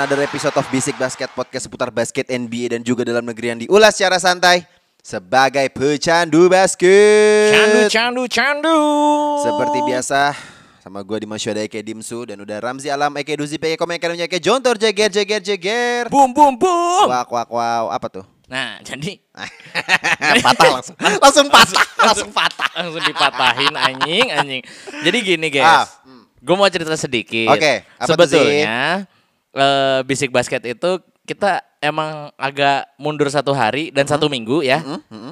Another episode of Basic Basket Podcast seputar basket NBA dan juga dalam negeri yang diulas secara santai sebagai pecandu basket. Candu, candu, candu. Seperti biasa sama gue Dimas Syuada Eke Dimsu dan udah Ramzi Alam Eke Duzi Eke Komen Eke Eke Jontor Jeger Jeger Jeger. Boom, boom, boom. Wak wak wow apa tuh? Nah, jadi patah langsung. Langsung patah, langsung patah. langsung dipatahin anjing, anjing. Jadi gini Ah, guys, gue mau cerita sedikit. Oke, tuh, Sebetulnya eh, bisik basket itu kita emang agak mundur satu hari dan satu minggu ya.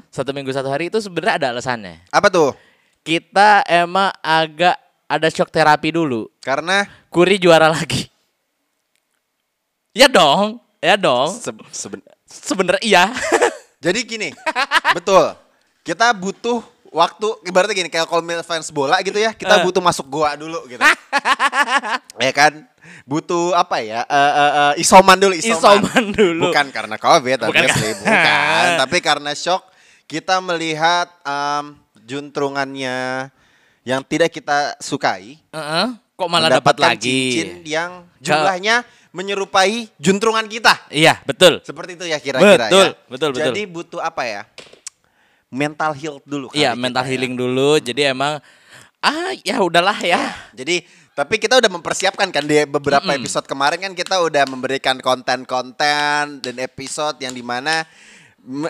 Satu minggu satu hari itu sebenarnya ada alasannya. Apa tuh? Kita emang agak ada shock terapi dulu. Karena Kuri juara lagi. Ya dong, ya dong. se- seben- Sebenarnya iya. Jadi gini, betul. Kita butuh waktu ibaratnya gini kayak kalau fans bola gitu ya, kita Eh. butuh masuk goa dulu gitu. ya kan? Butuh apa ya? eh, eh, eh, isoman dulu, isoman. Isoman dulu. Bukan karena Covid, Bukan obviously, kar- bukan, tapi karena shock kita melihat em, juntrungannya yang tidak kita sukai Heeh. Kok malah dapat lagi? cincin yang jumlahnya menyerupai juntrungan kita. Iya, betul. Seperti itu ya kira-kira Betul, ya. betul, betul. Jadi butuh apa ya? Mental health dulu Iya, kita mental ya. healing dulu. Jadi emang ah ya udahlah ya. Jadi tapi kita udah mempersiapkan kan di beberapa Mm-mm. episode kemarin kan kita udah memberikan konten-konten dan episode yang di mana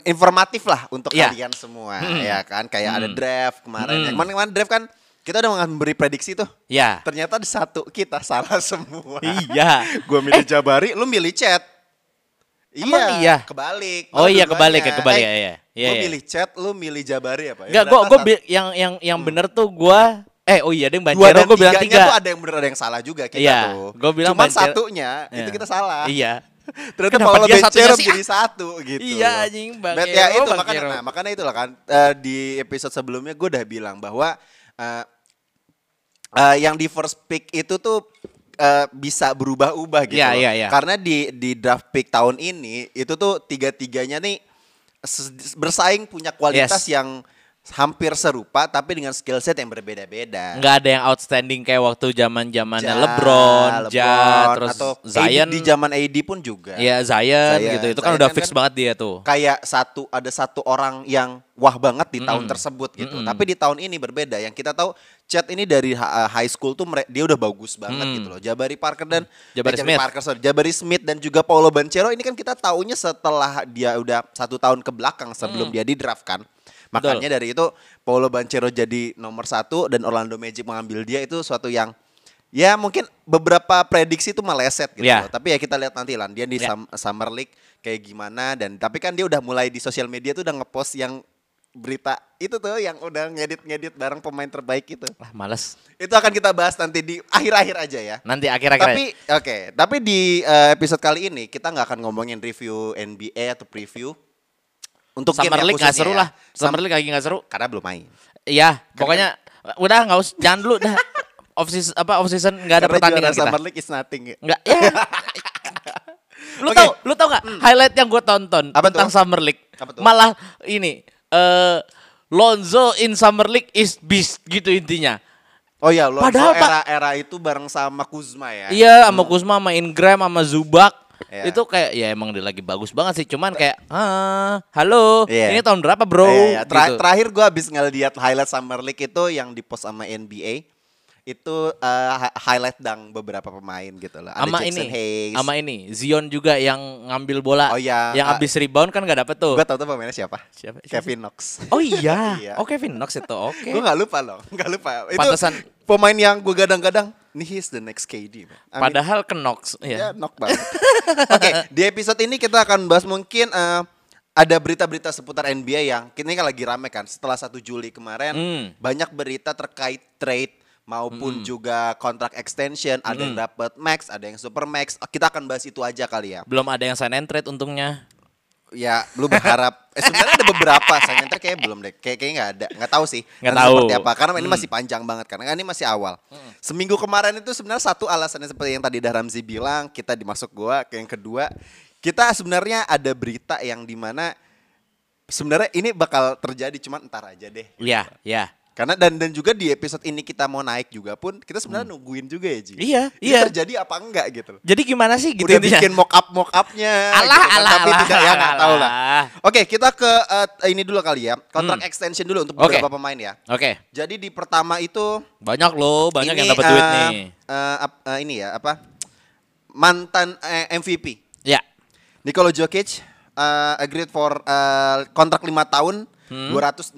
informatif lah untuk Iya. kalian semua Mm. ya kan kayak ada Mm. draft kemarin Mm. yang kemarin kemarin draft kan kita udah memberi prediksi tuh Ya. ternyata di satu kita salah semua Iya. Gua milih Jabari, lu milih Chat. Emang iya? Kebalik. Oh iya, kebalik ya, kebalik ya, iya. Iya, Gua iya. milih Chat, lu milih Jabari apa? Ya, Enggak, gua satu- bi- yang yang yang bener tuh gua eh oh iya deh dua Banjero dan gua bilang tiga. tuh ada yang benar ada yang salah juga kita Iya, tuh. gua bilang Cuman Banjero- satunya itu Iya. kita salah. Iya. Ternyata Kenapa Bencero sih? jadi satu gitu. Iya, anjing, Bang Bet, ya itu Bang makanya nah, makanya itulah kan eh, di episode sebelumnya gue udah bilang bahwa eh, eh, yang di first pick itu tuh eh, bisa berubah-ubah gitu. Loh. iya, iya. Karena di di draft pick tahun ini itu tuh tiga-tiganya nih bersaing punya kualitas Yes. yang hampir serupa tapi dengan skill set yang berbeda-beda. Enggak ada yang outstanding kayak waktu zaman-zamannya Ja, LeBron, Ja, terus atau Zion AD, di zaman AD pun juga. Iya, Zion, Zion. gitu. Itu kan Zion udah kan fix kan banget dia tuh. Kayak satu ada satu orang yang wah banget di tahun Mm-mm. tersebut gitu. Mm-mm. Tapi di tahun ini berbeda. Yang kita tahu Chat ini dari uh, high school tuh dia udah bagus banget Mm. gitu loh. Jabari Parker dan Jabari eh, Smith. Parker sorry, Jabari Smith dan juga Paulo Banchero ini kan kita taunya setelah dia udah satu tahun ke belakang sebelum dia di draft kan. Makanya dari itu Paulo Banchero jadi nomor satu dan Orlando Magic mengambil dia itu suatu yang ya mungkin beberapa prediksi itu meleset gitu loh. Tapi ya kita lihat nanti lah dia di. Sum- Summer League kayak gimana dan tapi kan dia udah mulai di sosial media tuh udah ngepost yang berita itu tuh yang udah ngedit-ngedit bareng pemain terbaik itu. Ah, males. Itu akan kita bahas nanti di akhir-akhir aja ya. Nanti akhir-akhir Tapi oke, tapi di eh, episode kali ini kita nggak akan ngomongin review NBA atau preview untuk Summer League nggak seru ya. lah. Summer League lagi nggak seru. karena belum main. Iya, pokoknya udah nggak usah jangan dulu dah. Off season apa off season nggak ada Karena pertandingan kita. Summer League is nothing ya. Enggak. Ya. lu Oke. tau, lu tau nggak highlight yang gue tonton Apa tentang tuh? Summer League? Apa tuh? Malah ini eh Lonzo in Summer League is beast gitu intinya. Oh iya, Lonzo Padahal, era-era itu bareng sama Kuzma ya. Iya, sama Kuzma, sama Ingram, sama Zubak. Iya. Itu kayak ya emang dia lagi bagus banget sih, cuman kayak ah, halo, Iya. ini tahun berapa, Bro? Iya, iya. Tera- Gitu. Terakhir gue habis ngeliat highlight Summer League itu yang di post sama NBA. Itu hi- highlight dang beberapa pemain gitu loh. Ada Jackson ini, Hayes. sama ini, Zion juga yang ngambil bola, Oh iya, yang ah. abis rebound kan nggak dapet tuh. Gue tau tuh pemainnya siapa? Siapa? Kevin Knox. Oh iya, Iya. oh Kevin Knox itu, oke. Gue gak lupa loh, gak lupa. Itu Pantesan- pemain yang gue gadang-gadang, nih he's the next KD. man. I mean, Padahal ke Knox, ya ya. knock banget. Oke, di episode ini kita akan bahas mungkin eh, ada berita-berita seputar NBA yang kini kan lagi rame kan setelah 1 Juli kemarin Hmm. banyak berita terkait trade maupun juga kontrak extension ada yang dapat max ada yang super max kita akan bahas itu aja kali ya Belum ada yang sign and trade untungnya. Ya lu berharap. Eh, sebenarnya ada beberapa saya ntar kayak belum deh. Kayak kayaknya nggak ada. Nggak tahu sih Nggak tahu. seperti apa. Karena ini masih panjang banget karena kan ini masih awal. Seminggu kemarin itu sebenarnya satu alasannya seperti yang tadi Ramzi bilang kita dimasuk gua ke yang kedua. Kita sebenarnya ada berita yang di mana sebenarnya ini bakal terjadi cuman entar aja deh. Iya, iya. Karena dan dan juga di episode ini kita mau naik juga pun kita sebenarnya nungguin juga ya Ji Iya, Ini iya. terjadi apa enggak gitu loh Jadi gimana sih gitu udah intinya? bikin mock up mock upnya Alah, kan, alah, tapi alah, tidak ya nggak tahu lah alah. oke kita ke eh, ini dulu kali ya kontrak Hmm. extension dulu untuk beberapa pemain ya Oke, jadi di pertama itu banyak loh, banyak ini, yang dapat duit eh, nih. eh, ap- eh, ini ya apa mantan eh, MVP Ya. Nikola Jokic eh, agreed for eh, kontrak lima tahun Hmm. 264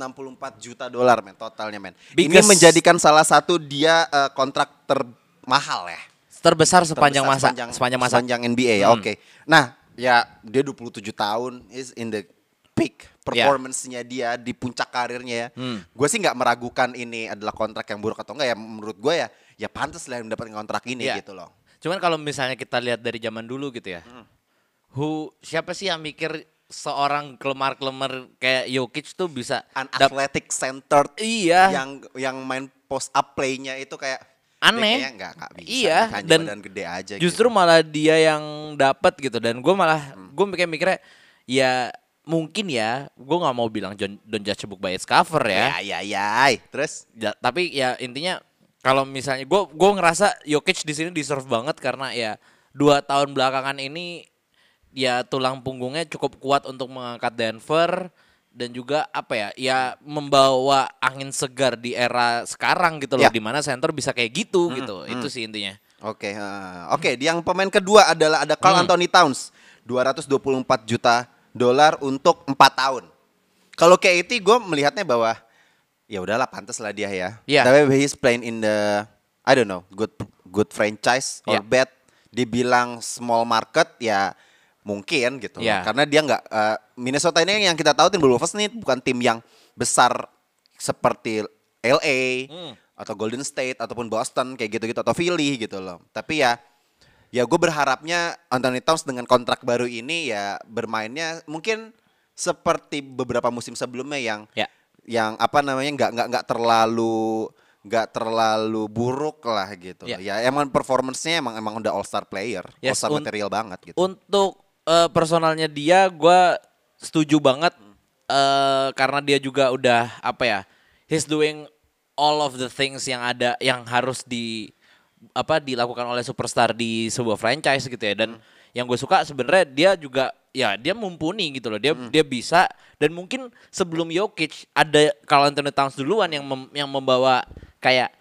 juta dolar men totalnya men. Ini menjadikan salah satu dia eh, kontrak termahal ya. Terbesar sepanjang Terbesar masa, sepanjang, masa. sepanjang NBA ya. Hmm. Oke. Nah, ya dia 27 tahun is in the peak performance-nya dia di puncak karirnya ya. Hmm. Gue sih nggak meragukan ini adalah kontrak yang buruk atau enggak ya menurut gue ya ya pantas lah mendapatkan kontrak ini Iya. gitu loh. Cuman kalau misalnya kita lihat dari zaman dulu gitu ya. Hmm. Who siapa sih yang mikir seorang kelemar-kelemar kayak Jokic tuh bisa An athletic centered Iya. yang yang main post up play-nya itu kayak Aneh. nggak nggak bisa Iya, hanya dan badan gede aja Justru gitu. malah dia yang dapat gitu dan gue malah Hmm. gue mikir mikirnya ya mungkin ya gue nggak mau bilang John, don't judge a book by its cover ya. ya ya ya terus Ya, tapi ya intinya kalau misalnya gue gue ngerasa Jokic di sini deserve banget karena ya dua tahun belakangan ini ya tulang punggungnya cukup kuat untuk mengangkat Denver dan juga apa ya ya membawa angin segar di era sekarang gitu loh Ya. di mana center bisa kayak gitu gitu itu sih intinya Oke, eh, oke. Yang pemain kedua adalah ada Carl Hmm. Anthony Towns, 224 juta dolar untuk 4 tahun. Kalau kayak itu gue melihatnya bahwa ya udahlah pantas lah dia ya. Iya. Tapi he's playing in the I don't know, good good franchise or Iya. bad. Dibilang small market ya mungkin gitu. Iya. Karena dia nggak eh, Minnesota ini yang kita tahu tim Wolves ini bukan tim yang besar seperti LA Hmm. atau Golden State ataupun Boston kayak gitu-gitu atau Philly gitu loh. Tapi ya ya gue berharapnya Anthony Towns dengan kontrak baru ini ya bermainnya mungkin seperti beberapa musim sebelumnya yang Ya. yang apa namanya nggak nggak nggak terlalu nggak terlalu buruk lah gitu. Ya. Ya, emang performance-nya emang emang udah all star player, all Yes, star un- material banget gitu. Untuk eh, personalnya dia, gue setuju banget eh, karena dia juga udah apa ya, he's doing all of the things yang ada yang harus di apa dilakukan oleh superstar di sebuah franchise gitu ya. Dan yang gue suka sebenarnya dia juga ya dia mumpuni gitu loh. Dia dia bisa dan mungkin sebelum Jokic ada Carl Anthony Towns duluan yang mem- yang membawa kayak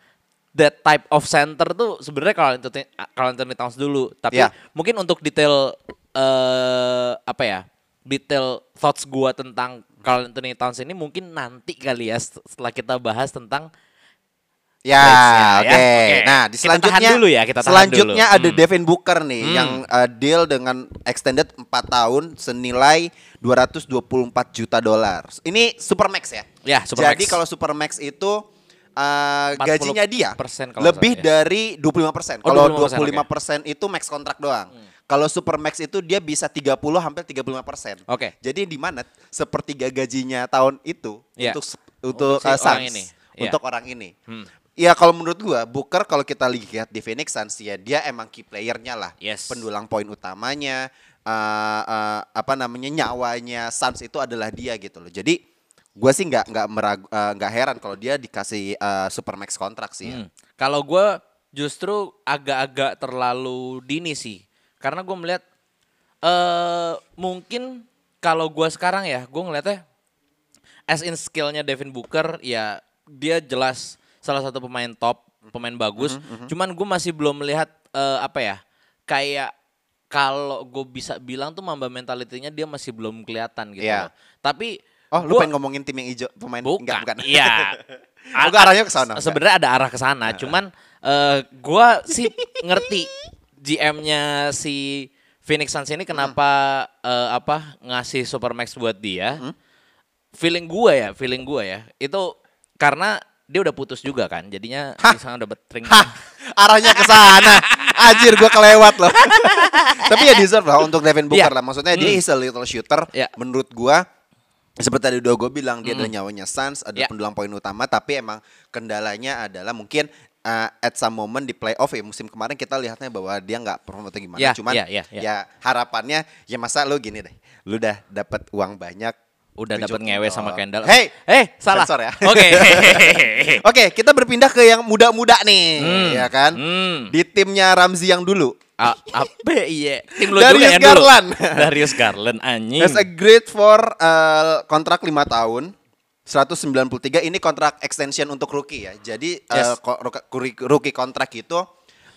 that type of center tuh sebenarnya kalau Anthony, Anthony Towns dulu tapi Ya. mungkin untuk detail eh apa ya detail thoughts gua tentang Carl Anthony Towns ini mungkin nanti kali ya set- setelah kita bahas tentang Ya, Trades-nya oke. ya. Oke. Nah, di Kita selanjutnya dulu ya, kita selanjutnya dulu. ada Hmm. Devin Booker nih Hmm. yang uh, deal dengan extended 4 tahun senilai 224 juta dolar. Ini supermax ya. Ya, supermax. Jadi kalau supermax itu uh, 40% gajinya dia lebih salah, dari 25%. Oh, Kalau 25%, 25% itu max kontrak doang. Kalau supermax itu dia bisa 30 hampir 35%. Oke. Jadi di mana sepertiga gajinya tahun itu Iya. untuk untuk, Untuk si uh, orang Suns. ini. Iya. Untuk orang ini. Hmm. Ya kalau menurut gua Booker kalau kita lihat di Phoenix Suns ya dia emang key playernya lah. Yes. Pendulang poin utamanya eh, eh, apa namanya nyawanya Suns itu adalah dia gitu loh. Jadi gua sih nggak nggak meragu eh, nggak heran kalau dia dikasih eh, supermax kontrak sih. ya. Hmm. Kalau gue justru agak-agak terlalu dini sih, karena gue melihat eh mungkin kalau gue sekarang ya, gue ngeliatnya as in skillnya Devin Booker ya dia jelas salah satu pemain top, pemain bagus. Cuman gue masih belum melihat eh, apa ya kayak kalau gue bisa bilang tuh mamba mentalitinya dia masih belum kelihatan gitu. Loh. Tapi Oh, lu gua- pengen ngomongin tim yang hijau pemain Bukan. enggak bukan. Iya. Oh, gua arahnya ke sana. Se- Sebenarnya ada arah ke sana, cuman eh gua sih ngerti GM-nya si Phoenix Suns ini kenapa eh, apa ngasih supermax buat dia? Feeling gua ya, feeling gua ya. Itu karena dia udah putus juga kan. Jadinya misalnya udah betring. Hah, arahnya ke sana. Anjir gua kelewat loh. Tapi ya deserve lah untuk Devin Booker Iya. lah. Maksudnya dia is a little shooter. Iya. Menurut gua seperti tadi udah gue bilang dia adalah nyawanya Suns, ada Iya. pendulang poin utama tapi emang kendalanya adalah mungkin uh, at some moment di playoff ya musim kemarin kita lihatnya bahwa dia nggak perform atau gimana Iya, cuman iya, iya, iya. ya harapannya ya masa lu gini deh lu udah dapat uang banyak Udah dapat ngewe sama. Kendall. hey eh salah. Ya. Oke. Oke, kita berpindah ke yang muda-muda nih, Hmm. ya kan? Hmm. Di timnya Ramzi yang dulu. A- apa iya? Tim lu Darius juga Garland. dulu. Darius Garland anjing. Has agreed for uh, kontrak 5 tahun. 193 ini kontrak extension untuk rookie ya. Jadi uh, Yes. rookie, rookie kontrak itu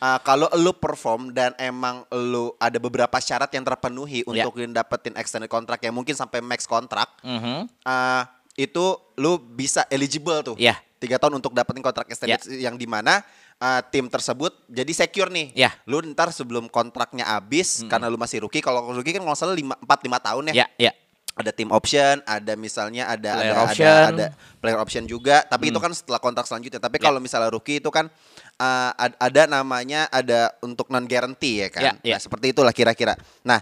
uh, kalau lu perform dan emang lu ada beberapa syarat yang terpenuhi Ya. untuk dapetin extended kontrak yang mungkin sampai max kontrak, Mhm. uh, itu lu bisa eligible tuh. Ya. Tiga tahun untuk dapetin kontrak extended yang di mana uh, tim tersebut jadi secure nih. Ya. Lu ntar sebelum kontraknya habis karena lu masih rookie. Kalau rookie kan kalau salah lima, 4 5 tahun ya. Ya, ya. Ada team option, ada misalnya ada Player ada, option. ada ada player option juga. Tapi itu Hmm. kan setelah kontrak selanjutnya. Tapi Ya. kalau misalnya rookie itu kan uh, ad- ada namanya ada untuk non guarantee ya kan. Ya, ya. Nah, seperti itulah kira-kira. Nah,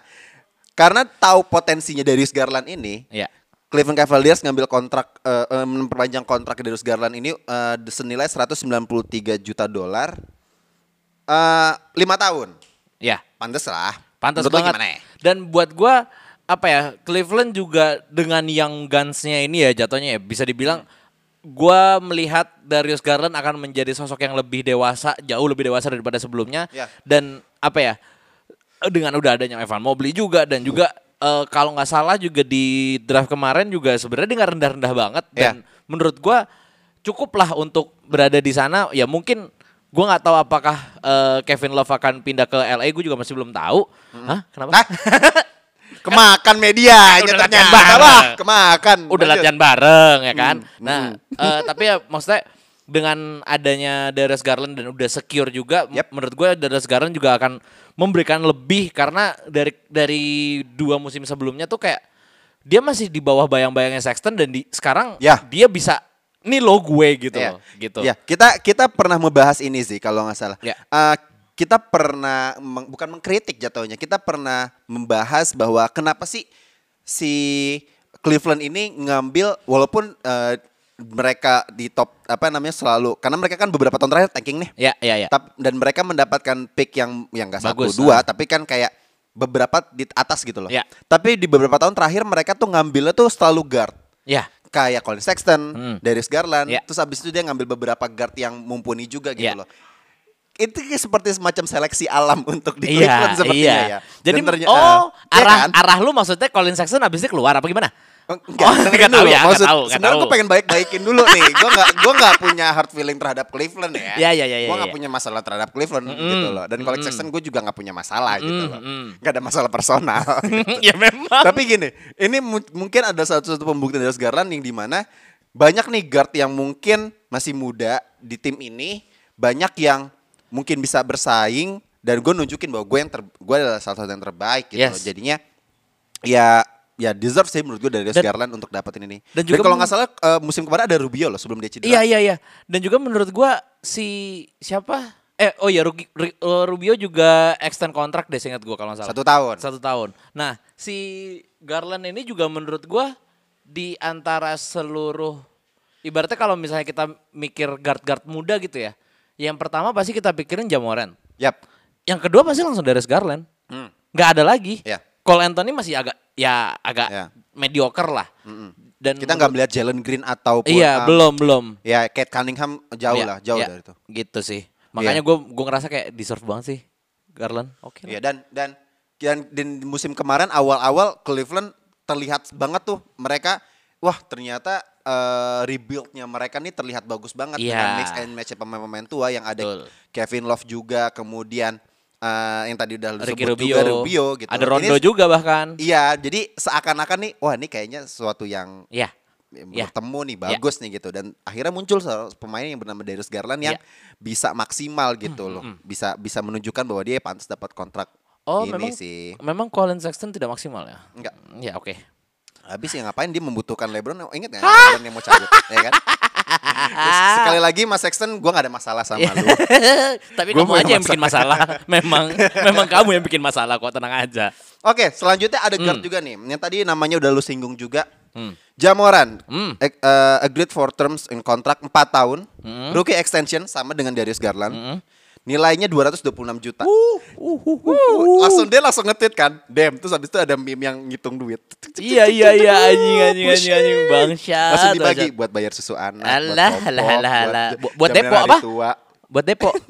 karena tahu potensinya Darius Garland ini, Ya. Cleveland Cavaliers ngambil kontrak eh, memperpanjang kontrak Darius Garland ini eh, senilai 193 juta dolar eh lima tahun. Ya. Pantes lah. Menurut lo banget. gimana ya? Dan buat gua apa ya Cleveland juga dengan yang gunsnya ini ya jatuhnya ya bisa dibilang gua melihat Darius Garland akan menjadi sosok yang lebih dewasa jauh lebih dewasa daripada sebelumnya. Ya. dan apa ya dengan udah adanya Evan Mobley juga dan juga eh, kalau nggak salah juga di draft kemarin juga sebenarnya nggak rendah-rendah banget. Dan menurut gua cukup lah untuk berada di sana. Ya mungkin gua nggak tahu apakah eh, Kevin Love akan pindah ke LA gue juga masih belum tahu. Hah? Kenapa? Hah? Kemakan media Udah ternyata. latihan bareng. Kemakan. udah Lanjut. latihan bareng ya kan. Hmm, Nah, eh, tapi ya maksudnya dengan adanya Darius Garland dan udah secure juga, Yep. menurut gue Darius Garland juga akan memberikan lebih karena dari dari dua musim sebelumnya tuh kayak dia masih di bawah bayang-bayangnya Sexton dan di sekarang Ya. dia bisa nih lo gue gitu Iya. loh, gitu. Ya, kita kita pernah membahas ini sih kalau nggak salah. Ya. Eh, kita pernah meng- bukan mengkritik jatuhnya, kita pernah membahas bahwa kenapa sih si Cleveland ini ngambil walaupun eh, mereka di top apa namanya selalu karena mereka kan beberapa tahun terakhir tanking nih. Ya, ya, ya. Tap- dan mereka mendapatkan pick yang yang enggak satu dua ah. tapi kan kayak beberapa di atas gitu loh. Ya. Tapi di beberapa tahun terakhir mereka tuh ngambilnya tuh selalu guard Ya, kayak Colin Sexton, Hmm. Darius Garland, Ya. terus abis itu dia ngambil beberapa guard yang mumpuni juga gitu Ya. loh. Itu kayak seperti semacam seleksi alam untuk di iya, Cleveland sepertinya iya. ya. Jadi Dan ternya- oh, ya arah kan? arah lu maksudnya Colin Sexton habis itu keluar apa gimana? Oh, Enggak, Oh, dengerin nggak tahu dulu. ya, nggak Maksud, tahu, sebenarnya gue pengen baik-baikin dulu nih. Gue nggak, gue nggak punya hard feeling terhadap Cleveland ya. Iya, iya, iya, Gue iya, nggak iya. punya masalah terhadap Cleveland gitu loh. Dan Colin Sexton gue juga nggak punya masalah gitu Mm, loh. mm. Nggak ada masalah personal. ya memang. Tapi gini, ini mu- mungkin ada satu satu pembuktian dari Garland yang di mana banyak nih guard yang mungkin masih muda di tim ini, banyak yang mungkin bisa bersaing dan gue nunjukin bahwa gue yang ter, gue adalah salah satu yang terbaik gitu. Yes. loh. Jadinya ya ya deserve sih menurut gue dari Dan- Garland untuk dapetin ini. dan Dan, juga kalau men- nggak salah eh, musim kemarin ada Rubio loh sebelum dia cedera. Iya iya iya. Dan juga menurut gua si siapa? Eh oh eh, Rubio juga extend kontrak deh seingat gua kalau nggak salah. Satu tahun. Satu tahun. Nah, si Garland ini juga menurut gua di antara seluruh ibaratnya kalau misalnya kita mikir guard-guard muda gitu ya. Yang pertama pasti kita pikirin Jamoran. Yap. Yang kedua pasti langsung Darius Garland. Hmm. Nggak ada lagi. Iya. Cole Anthony masih agak ya agak Iya. mediocre lah. Dan Kita nggak melihat Jalen Green ataupun Iya, um, belum belum. Ya, Kate Cunningham jauh Iya, lah, jauh iya, dari itu. Gitu sih. Makanya gue gue ngerasa kayak deserve banget sih Garland. Oke. lah. Iya dan dan dan di musim kemarin awal-awal Cleveland terlihat banget tuh mereka wah ternyata eh, rebuildnya mereka nih terlihat bagus banget Iya. dengan mix and match pemain-pemain tua yang ada Betul. Kevin Love juga kemudian eh, yang tadi udah lu Ricky sebut Rubio, juga Rubio gitu. Ada Rondo Ini- juga bahkan. Iya, jadi seakan-akan nih wah ini kayaknya sesuatu yang Iya. ya, Iya. bertemu nih bagus nih gitu dan akhirnya muncul pemain yang bernama Darius Garland yang Iya. bisa maksimal gitu loh. Bisa bisa menunjukkan bahwa dia pantas dapat kontrak Oh, ini memang sih. memang Colin Sexton tidak maksimal ya? Enggak. Ya oke. Habis ya ngapain dia membutuhkan LeBron? Ingat nggak LeBron yang mau cabut, ya kan? Terus sekali lagi Mas Sexton, gue nggak ada masalah sama lu. Tapi Gua kamu mau aja yang bikin masalah. memang memang kamu yang bikin masalah kok tenang aja. Oke, selanjutnya ada guard Hmm. juga nih. Yang tadi namanya udah lu singgung juga. Hmm. Jamoran, Hmm. eh, agreed for terms in kontrak 4 tahun. Hmm. Rookie extension sama dengan Darius Garland. Nilainya 226 juta. Langsung dia langsung nge-tweet kan. Damn, terus habis itu ada meme yang ngitung duit. Iya iya iya anjing anjing anjing anjing bangsat. Langsung dibagi buat bayar susu anak, Alah, buat alah, alah, alah. buat, Bu- buat depo apa? Tua. Buat depo.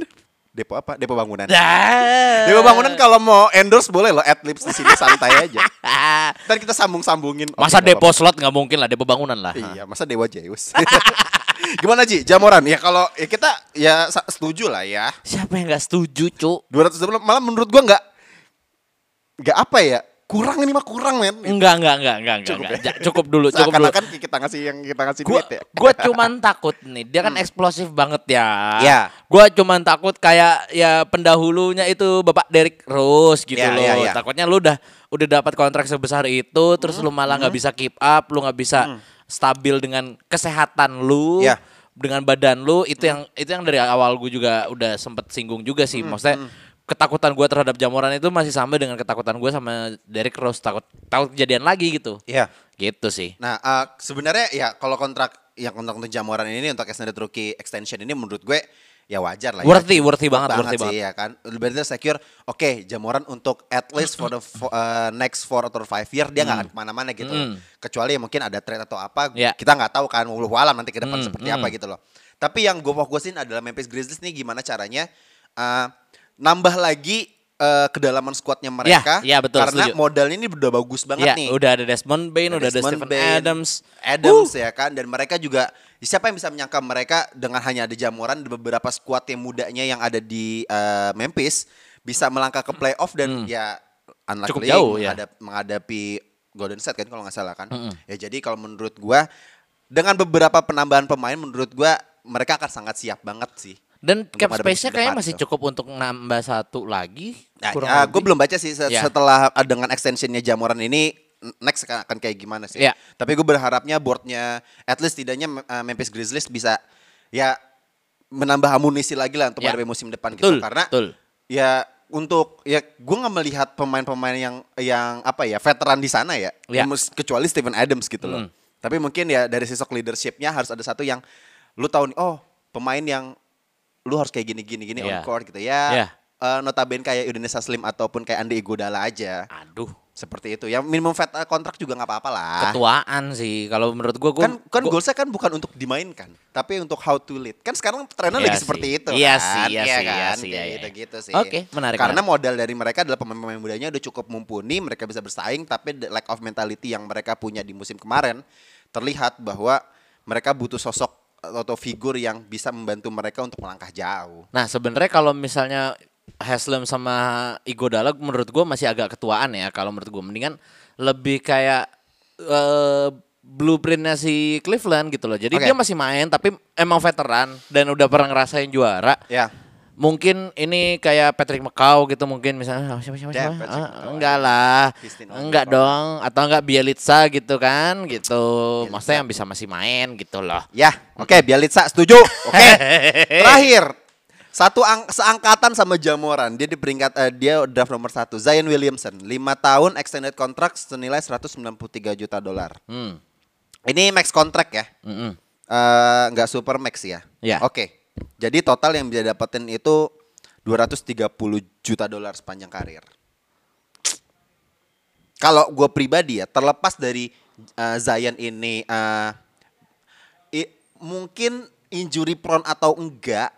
Depo apa? Depo bangunan. Depo bangunan kalau mau endorse boleh loh, adlibs di sini santai aja. Ntar kita sambung-sambungin. Masa nggak depo slot nggak mungkin lah, depo bangunan lah. Iya, masa Dewa Zeus. Gimana Ji? Jamoran ya kalau ya kita ya setuju lah ya. Siapa yang nggak setuju, Cuk? 200 malah menurut gua nggak nggak apa ya? Kurang ini mah kurang men. Enggak, enggak, enggak, enggak, enggak. Cukup enggak. ya? Cukup dulu, cukup dulu. Seakan-akan kita ngasih yang kita ngasih Gua, duit ya. gua cuman takut nih, dia kan eksplosif banget ya. Ya. Gua cuman takut kayak ya pendahulunya itu Bapak Derek Rose gitu Ya, loh. ya, ya. Takutnya lu udah udah dapat kontrak sebesar itu, terus lu malah nggak bisa keep up, lu nggak bisa stabil dengan kesehatan lu. Ya. Dengan badan lu itu yang itu yang dari awal gue juga udah sempet singgung juga sih. Maksudnya ketakutan gua terhadap jamuran itu masih sama dengan ketakutan gue sama Derek Rose takut takut kejadian lagi gitu. Iya. Gitu sih. Nah, eh, sebenarnya ya kalau kontrak yang kontrak untuk Jamoran ini untuk extended rookie extension ini menurut gue ya wajar lah ya. Worthy, worthy banget, worthy sih, ya kan. Berarti secure. Oke, Jamoran untuk at least for the uh, next four atau five year dia nggak akan ke mana-mana gitu. Mm. Kecuali ya mungkin ada trade atau apa. Ya. Kita nggak tahu kan. Wallahu alam nanti ke depan Mm, seperti mm. apa gitu loh. Tapi yang gue fokusin adalah Memphis Grizzlies nih gimana caranya uh, nambah lagi uh, kedalaman squadnya mereka. ya, betul, Karena setuju. modalnya ini udah bagus banget Ya, nih. udah ada Desmond Bain, udah ada Desmond Stephen Bain, Adams. Adams ya kan dan mereka juga siapa yang bisa menyangka mereka dengan hanya ada jamuran di beberapa squad yang mudanya yang ada di eh, Memphis bisa melangkah ke playoff dan ya Hmm. Cukup jauh, ya. menghadap- menghadapi Golden State kan kalau nggak salah kan. Ya jadi kalau menurut gua dengan beberapa penambahan pemain menurut gua mereka akan sangat siap banget sih. Dan cap space-nya kayaknya masih tuh. cukup untuk nambah satu lagi. Nah, ya, gue belum baca sih Ya. setelah uh, dengan extensionnya jamuran ini next akan akan kayak gimana sih. Ya. Tapi gue berharapnya boardnya at least tidaknya uh, Memphis Grizzlies bisa ya menambah amunisi lagi lah untuk Ya. menghadapi musim depan Betul, gitu. Karena betul. ya untuk ya gue nggak melihat pemain-pemain yang yang apa ya veteran di sana ya, Ya. Mus- kecuali Steven Adams gitu loh. Hmm. Tapi mungkin ya dari sosok leadershipnya harus ada satu yang lu tahu nih, oh pemain yang lu harus kayak gini gini gini on Ya. court gitu ya. Ya. Eh, notabene kayak Udinese Slim ataupun kayak Andi Iguodala aja. Aduh, Seperti itu. Yang minimum vet eh, kontrak juga nggak apa-apa lah. ketuaan sih. Kalau menurut gua, gua kan kan gua- goalsnya kan bukan untuk dimainkan, tapi untuk how to lead. Kan sekarang trennya Iya lagi sih. seperti itu Iya kan. sih, iya sih, iya kan? sih, Kayak iya, iya. gitu-gitu sih. Oke, menarik, Karena menarik. modal dari mereka adalah pemain-pemain mudanya udah cukup mumpuni, mereka bisa bersaing, tapi the lack of mentality yang mereka punya di musim kemarin terlihat bahwa mereka butuh sosok atau figur yang bisa membantu mereka untuk melangkah jauh. Nah sebenarnya kalau misalnya Haslem sama Igodala menurut gua masih agak ketuaan ya. Kalau menurut gua mendingan lebih kayak eh, blueprintnya si Cleveland gitu loh. Jadi Oke. dia masih main tapi emang veteran dan udah pernah ngerasain juara. Ya. Mungkin ini kayak Patrick McCaw gitu mungkin misalnya oh, siapa siapa Ya, siapa? Ah, enggak lah. Pistin Enggak dong atau enggak Bielitsa gitu kan gitu. Maksudnya yang bisa masih main gitu loh. Ya, oke Bielitsa setuju. Oke. Terakhir satu ang seangkatan sama Jamoran dia di peringkat eh, dia draft nomor satu Zion Williamson 5 tahun extended contract senilai 193 juta dolar. Hmm. Ini max contract ya, Mm-mm. Eh, nggak super max ya. Ya. Oke. Jadi total yang bisa dapetin itu 230 juta dolar sepanjang karir. Kalau gue pribadi ya, terlepas dari eh, Zion ini eh, i- mungkin injury prone atau enggak,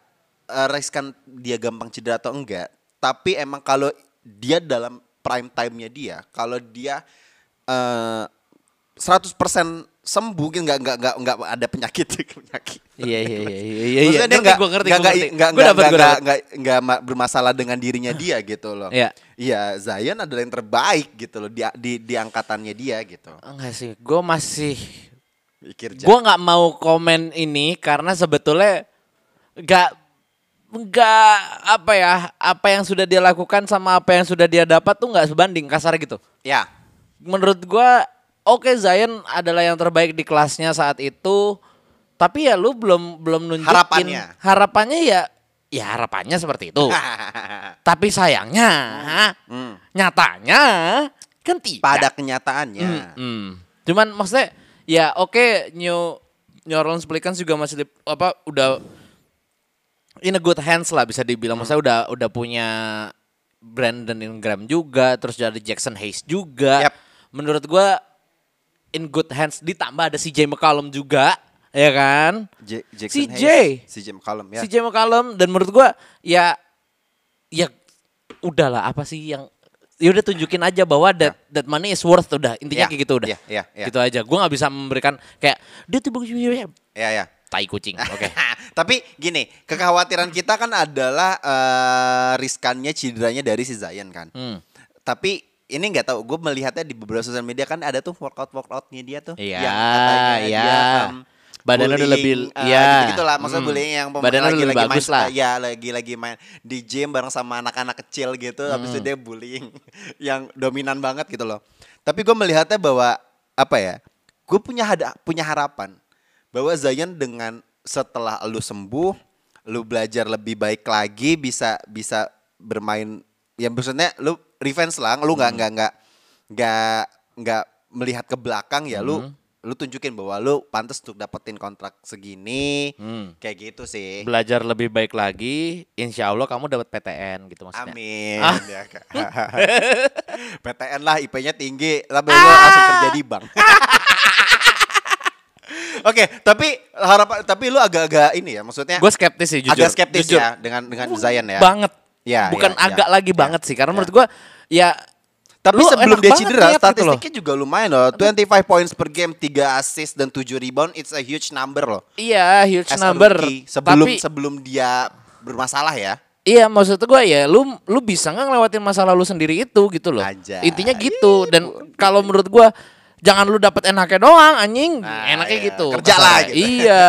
eh, riskan dia gampang cedera atau enggak, tapi emang kalau dia dalam prime time-nya dia, kalau dia eh 100% sembuh gitu nggak nggak nggak nggak ada penyakit penyakit. Iya iya iya iya iya. Maksudnya dia nggak gua ngerti, nggak nggak nggak nggak nggak bermasalah dengan dirinya dia gitu loh. Iya. Iya Zion adalah yang terbaik gitu loh di di, di angkatannya dia gitu. Enggak sih, gue masih gue nggak mau komen ini karena sebetulnya nggak nggak apa ya apa yang sudah dia lakukan sama apa yang sudah dia dapat tuh nggak sebanding kasar gitu Ya. menurut gua oke Zion adalah yang terbaik di kelasnya saat itu tapi ya lu belum belum nunjukin Harapannya. harapannya ya ya harapannya seperti itu tapi sayangnya Hmm. nyatanya kan tidak Pada kenyataannya. Hmm. Cuman maksudnya ya oke New New Orleans Pelicans juga masih di- apa udah in a good hands lah bisa dibilang. Maksudnya udah udah punya Brandon Ingram juga, terus ada Jackson Hayes juga. Yap. Menurut gua in good hands ditambah ada CJ McCollum juga, ya kan? J- Jackson CJ. Hayes, CJ McCollum ya. CJ McCollum dan menurut gua ya ya udahlah apa sih yang ya udah tunjukin aja bahwa that that money is worth udah intinya Ya, kayak gitu udah ya, ya, ya. gitu aja gua nggak bisa memberikan kayak dia tuh bagus Ya ya. tai kucing oke Tapi gini, kekhawatiran kita kan adalah eh, riskannya cederanya dari si Zion kan. Hmm. Tapi ini nggak tahu, gue melihatnya di beberapa sosial media kan ada tuh workout workoutnya dia tuh. Iya, yang katanya iya. dia, em, Badannya udah lebih- eh, iya. gitu lah, maksudnya Hmm. bullying yang pemain Badannya lagi lagi lebih main, bagus lah. ya lagi lagi main di gym bareng sama anak-anak kecil gitu, habis Hmm. itu dia bullying yang dominan banget gitu loh. Tapi gue melihatnya bahwa apa ya, gue punya hada, punya harapan bahwa Zion dengan setelah lu sembuh, lu belajar lebih baik lagi, bisa bisa bermain, ya maksudnya lu revenge lah, lu Hmm. nggak nggak nggak nggak nggak melihat ke belakang ya, lu Hmm. lu tunjukin bahwa lu pantas untuk dapetin kontrak segini, Hmm. kayak gitu sih. belajar lebih baik lagi insya Allah kamu dapat PTN gitu maksudnya Amin. Ah. Ya. PTN lah IP-nya tinggi, tapi lu langsung kerja di bank. Oke, tapi harapan tapi lu agak-agak ini ya, maksudnya gue skeptis sih jujur agak skeptis Jujur. ya dengan dengan Zion ya. banget Ya, bukan ya, ya. agak lagi Ya, banget sih karena ya. menurut gua ya Tapi lu sebelum dia cedera, lihat gitu statistiknya juga lumayan loh. 25 points per game, 3 assist dan 7 rebound, it's a huge number loh. iya huge As number rookie, sebelum tapi sebelum dia bermasalah ya. Iya maksud gue ya lu lu bisa nggak ngelewatin masa lalu sendiri itu gitu loh. Ajaib. Intinya gitu dan kalau menurut gue jangan lu dapat enaknya doang anjing Nah, enaknya iya. gitu. Kerja lah gitu. Iya,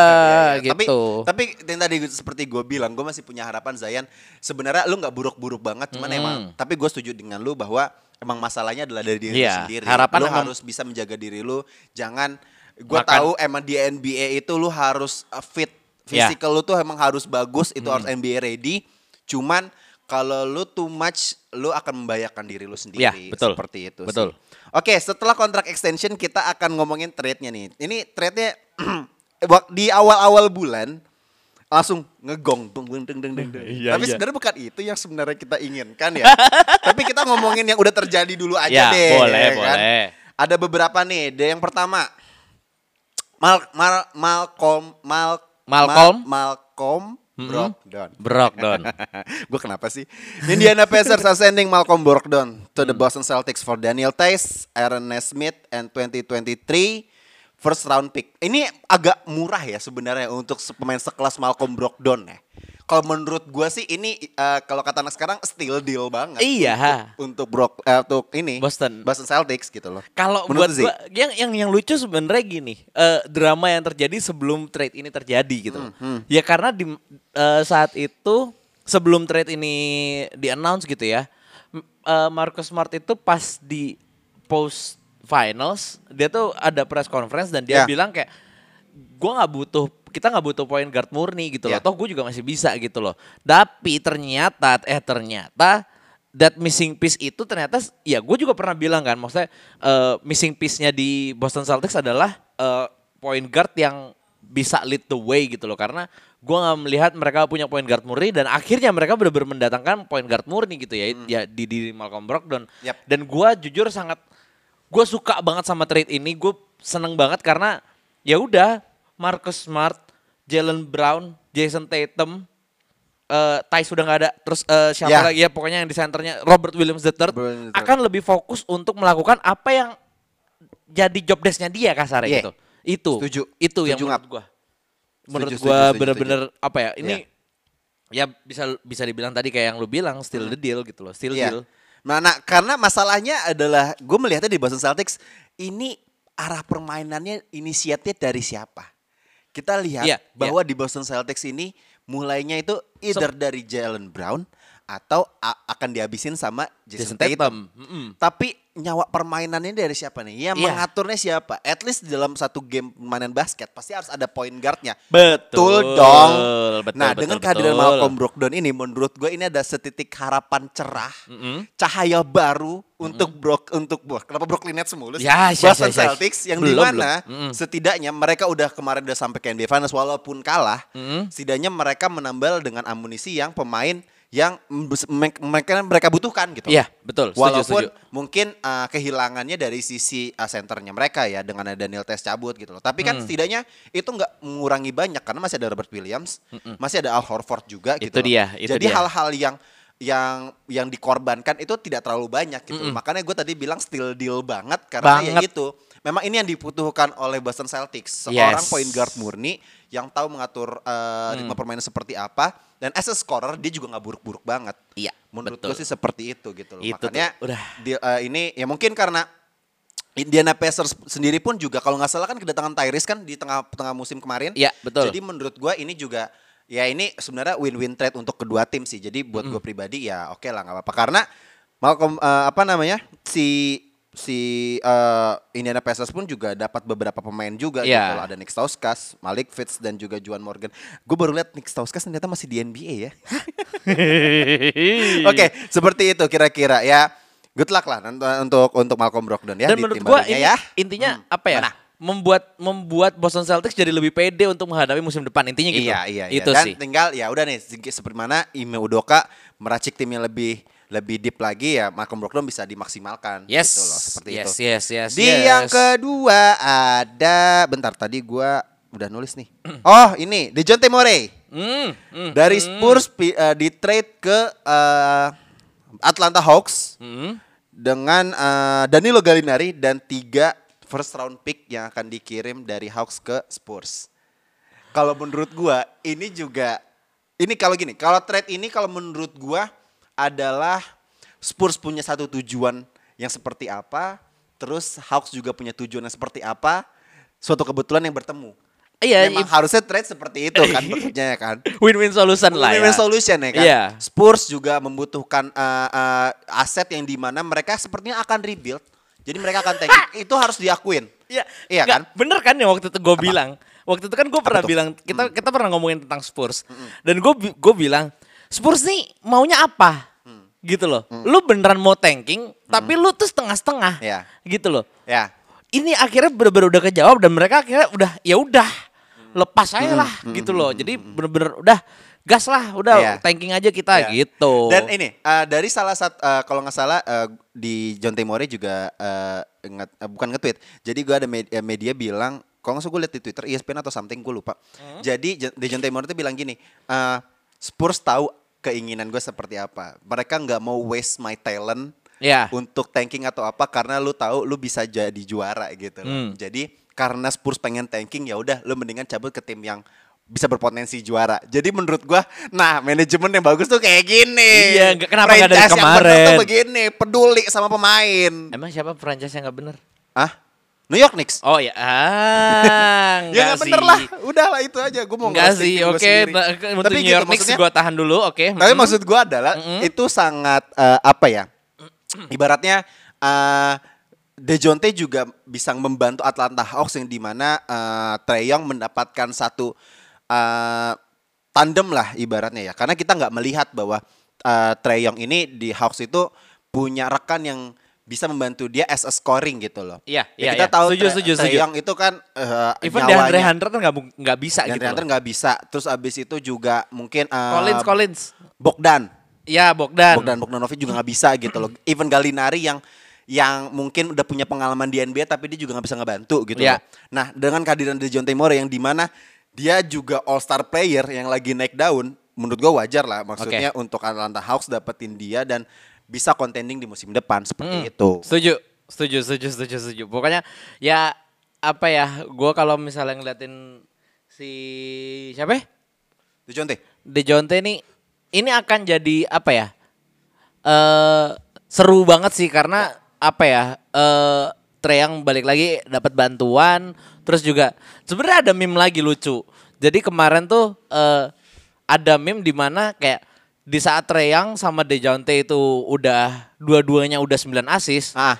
Tapi gitu. tapi yang tadi seperti gue bilang, gue masih punya harapan Zayan. Sebenarnya lu nggak buruk-buruk banget, cuman Mm. emang. Tapi gue setuju dengan lu bahwa emang masalahnya adalah dari diri Iya, sendiri. harapan lu harus bisa menjaga diri lu. Jangan. Gue tahu emang di NBA itu lu harus uh, fit. Iya. Physical lu tuh emang harus bagus, itu Hmm. harus NBA ready. Cuman kalau lu too much, lu akan membahayakan diri lu sendiri. Iya, betul. Seperti itu. Betul. sih. Oke, setelah kontrak extension kita akan ngomongin trade-nya nih. Ini trade-nya di awal-awal bulan langsung ngegong dung dung dung. dung. Iya, Tapi iya. sebenarnya bukan itu yang sebenarnya kita inginkan ya. Tapi kita ngomongin yang udah terjadi dulu aja Ya, deh. boleh, ya kan? boleh. Ada beberapa nih. Ada yang pertama Mal Mal Malcolm Mal Malcolm? Mal- Malcolm Brogdon. gue kenapa sih? Indiana Pacers are sending Malcolm Brogdon to the Boston Celtics for Daniel Tice, Aaron Nesmith, and 2023 first round pick. Ini agak murah ya sebenarnya untuk pemain sekelas Malcolm Brogdon ya. Kalau menurut gue sih ini eh, kalau kata anak sekarang steal deal banget. Iya. Untuk, untuk Brok eh, untuk ini Boston. Boston Celtics gitu loh. Kalau buat gua yang yang yang lucu sebenarnya gini, eh, drama yang terjadi sebelum trade ini terjadi gitu. Hmm, Ya karena di eh, saat itu sebelum trade ini di announce gitu ya, eh, Marcus Smart itu pas di post finals dia tuh ada press conference dan dia Ya. bilang kayak gua nggak butuh kita nggak butuh point guard murni gitu loh. Ya. Toh gue juga masih bisa gitu loh. Tapi ternyata eh ternyata that missing piece itu ternyata ya gue juga pernah bilang kan maksudnya eh, missing piece-nya di Boston Celtics adalah eh, point guard yang bisa lead the way gitu loh karena gue nggak melihat mereka punya point guard murni dan akhirnya mereka benar-benar mendatangkan point guard murni gitu ya ya di di Malcolm Brogdon Yap. dan gue jujur sangat gue suka banget sama trade ini gue seneng banget karena ya udah Marcus Smart, Jalen Brown, Jason Tatum, eh Thais sudah nggak ada, terus eh, siapa Ya. lagi ya pokoknya yang di senternya Robert Williams III Williams III. akan lebih fokus untuk melakukan apa yang jadi job desk-nya dia kasarnya Iya. gitu. Itu. Setuju. Itu yang Setuju, menurut gua. Menurut gua setuju, setuju, bener-bener apa ya? Ini ya bisa bisa dibilang tadi kayak yang lu bilang still the deal gitu loh, still Iya. deal. Nah, nah, karena masalahnya adalah gue melihatnya di Boston Celtics ini arah permainannya inisiatif dari siapa? Kita lihat Iya, bahwa di Boston Celtics ini mulainya itu either dari Jalen Brown atau akan dihabisin sama Jason Jason, Tatum. Tatum. Mm-mm. Tapi nyawa permainannya dari siapa nih? Ya Iya. mengaturnya siapa? At least dalam satu game permainan basket pasti harus ada point guardnya. Betul. dong. Betul, nah betul, dengan betul. kehadiran Malcolm Brogdon ini, menurut gue ini ada setitik harapan cerah, cahaya baru untuk Brook untuk Brook. Kenapa Brooklyn Nets mulu? sih? Ya, ya, Boston ya, ya. Celtics yang Belum, di mana belum. Mm-mm. setidaknya mereka udah kemarin udah sampai ke NBA Finals walaupun kalah, setidaknya mereka menambal dengan amunisi yang pemain yang mereka mereka butuhkan gitu. Iya, betul. Setuju, Walaupun setuju. mungkin uh, kehilangannya dari sisi uh, senternya mereka ya dengan ada Daniel Tes cabut gitu loh. Tapi Hmm. kan setidaknya itu nggak mengurangi banyak karena masih ada Robert Williams, masih ada Al Horford juga gitu. Itu loh. dia, itu Jadi dia. hal-hal yang yang yang dikorbankan itu tidak terlalu banyak gitu. Makanya gue tadi bilang still deal banget karena ya Banget. gitu. Memang ini yang dibutuhkan oleh Boston Celtics, seorang Yes. point guard murni yang tahu mengatur uh, Hmm. ritme permainan seperti apa dan as a scorer dia juga nggak buruk-buruk banget. Iya, Menurut betul. gue sih seperti itu gitu loh. Itu tuh, Makanya udah. di- eh, ini ya mungkin karena Indiana Pacers sendiri pun juga kalau nggak salah kan kedatangan Tyrese kan di tengah tengah musim kemarin. Iya, betul. Jadi menurut gua ini juga ya ini sebenarnya win-win trade untuk kedua tim sih. Jadi buat gue pribadi ya oke lah nggak apa-apa karena Malcolm eh, apa namanya si si eh, Indiana Pacers pun juga dapat beberapa pemain juga Iya. gitu loh. Ada Nick Stauskas, Malik Fitz dan juga Juan Morgan. Gue baru lihat Nick Stauskas ternyata masih di NBA ya. Oke, seperti itu kira-kira ya. Good luck lah untuk untuk Malcolm Brogdon ya Dan di menurut tim gua ini ya. intinya Hmm. apa ya? Mana? Membuat membuat Boston Celtics jadi lebih pede untuk menghadapi musim depan intinya gitu. Iya, iya, iya. Itu Dan sih. tinggal ya udah nih seperti mana Ime Udoka meracik timnya lebih lebih deep lagi ya Malcolm Brogdon bisa dimaksimalkan Yes. gitu loh seperti yes, itu. yes, yes, Di yes. yang kedua ada bentar tadi gua udah nulis nih. Oh, ini Dejounte Murray. Hmm, hmm, Dari Spurs pi- eh, di trade ke eh, Atlanta Hawks hmm. dengan eh, Danilo Gallinari dan tiga first round pick yang akan dikirim dari Hawks ke Spurs. Kalau menurut gua ini juga ini kalau gini, kalau trade ini kalau menurut gua adalah Spurs punya satu tujuan yang seperti apa, terus Hawks juga punya tujuan yang seperti apa, suatu kebetulan yang bertemu. Iya, Memang harusnya trade seperti itu kan bekerjanya kan. Win-win solution lah Win-win ya. solution ya kan. Iya. Spurs juga membutuhkan uh, uh, aset yang di mana mereka sepertinya akan rebuild. Jadi mereka akan tanking. itu harus diakuin. Iya, Iya Nggak, kan? Bener kan yang waktu itu gue bilang. Waktu itu kan gue pernah tuh? bilang kita kita pernah ngomongin tentang Spurs dan gue gue bilang Spurs nih maunya apa? Mm. Gitu loh. Lu beneran mau tanking, tapi lu tuh setengah-setengah. Iya. Gitu loh. Ya. Ini akhirnya bener-bener udah kejawab dan mereka akhirnya udah ya udah lepas aja lah gitu loh. Jadi bener-bener udah gas lah, udah Iya. tanking aja kita Ya. gitu. Dan ini uh, dari salah satu uh, kalau nggak salah uh, di John Temore juga uh, ingat uh, bukan nge-tweet. Jadi gua ada media, media bilang kalau nggak gue lihat di Twitter ESPN atau something gue lupa. Jadi J- di John Temore itu bilang gini, uh, Spurs tahu keinginan gue seperti apa. Mereka nggak mau waste my talent Ya. untuk tanking atau apa karena lu tahu lu bisa jadi juara gitu loh. Hmm. Jadi karena Spurs pengen tanking ya udah lu mendingan cabut ke tim yang bisa berpotensi juara. Jadi menurut gua, nah manajemen yang bagus tuh kayak gini. Iya, kenapa nggak dari Franchise yang bener kemarin? tuh begini, peduli sama pemain. Emang siapa franchise yang nggak bener? Ah, New York Knicks. Oh ya, ah, ya enggak nggak bener lah, udah lah itu aja. Gue mau Enggak ngerosting sih, oke. sendiri. Nah, Untuk Tapi New gitu, York Knicks gue tahan dulu, oke. Tapi Mm. maksud gua adalah itu sangat eh, apa ya? Ibaratnya eh Dejounte juga bisa membantu Atlanta Hawks yang di mana uh, Trae Young mendapatkan satu eh, tandem lah ibaratnya ya. Karena kita nggak melihat bahwa uh, Trae Young ini di Hawks itu punya rekan yang bisa membantu dia as a scoring gitu loh. Iya, Ya, iya, kita iya. tahu Setuju, Trae- setuju, Trae setuju. Young itu kan eh, Even nyawanya. DeAndre Hunter kan nggak bisa Dan gitu. Hunter nggak bisa. Terus abis itu juga mungkin eh, Collins, Collins. Bogdan. Ya, Bogdan. Bogdan Bogdanovic juga nggak bisa gitu loh. Even Galinari yang yang mungkin udah punya pengalaman di NBA tapi dia juga nggak bisa ngebantu gitu Iya. loh. Nah dengan kehadiran Dejounte Murray yang di mana dia juga All Star player yang lagi naik daun, menurut gua wajar lah maksudnya untuk Atlanta Hawks dapetin dia dan bisa contending di musim depan seperti Hmm. itu. Setuju, setuju, setuju, setuju, setuju. Pokoknya ya apa ya, gue kalau misalnya ngeliatin si siapa? ya? Dejounte. Dejounte ini ini akan jadi apa ya? Eh seru banget sih karena apa ya? Eh Trae yang balik lagi dapat bantuan, terus juga sebenarnya ada meme lagi lucu. Jadi kemarin tuh eh ada meme di mana kayak di saat Treyang sama Dejounte itu udah dua-duanya udah 9 assist, Ah,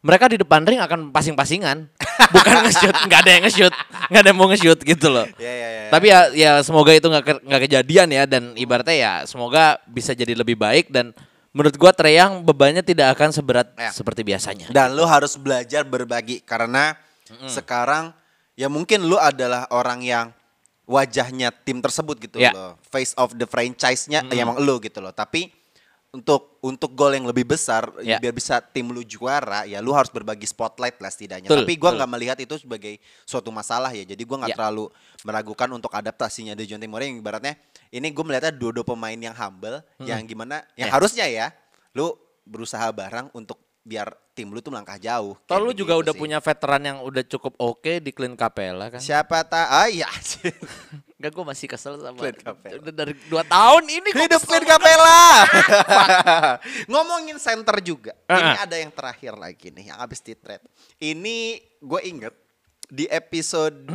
mereka di depan ring akan pasing-pasingan, bukan nge-shoot, nggak ada yang nge-shoot, nggak ada yang mau nge-shoot gitu loh. ya ya ya. Tapi ya ya semoga itu nggak ke- kejadian ya dan ibaratnya ya semoga bisa jadi lebih baik dan menurut gua Treyang bebannya tidak akan seberat Ya. seperti biasanya. Dan lu harus belajar berbagi karena sekarang ya mungkin lu adalah orang yang wajahnya tim tersebut gitu Ya. loh. Face of the franchise-nya ya emang lu gitu loh. Tapi untuk untuk gol yang lebih besar Ya. biar bisa tim lu juara ya lu harus berbagi spotlight lah setidaknya. Betul, Tapi gua nggak melihat itu sebagai suatu masalah ya. Jadi gua nggak Ya. terlalu meragukan untuk adaptasinya Dejounte Murray yang ibaratnya ini gue melihatnya dua-dua pemain yang humble yang gimana yang Ya. harusnya ya lu berusaha bareng untuk biar tim lu tuh melangkah jauh. Toh Kayak lu juga begitu udah sih. punya veteran yang udah cukup oke di Clint Capella kan? siapa tak ah iya Enggak gue masih kesel sama Clint Capella. Udah dari 2 tahun ini gua hidup Clint Capella ngomongin center juga ini Ah. ada yang terakhir lagi nih yang habis di trade ini gue inget di episode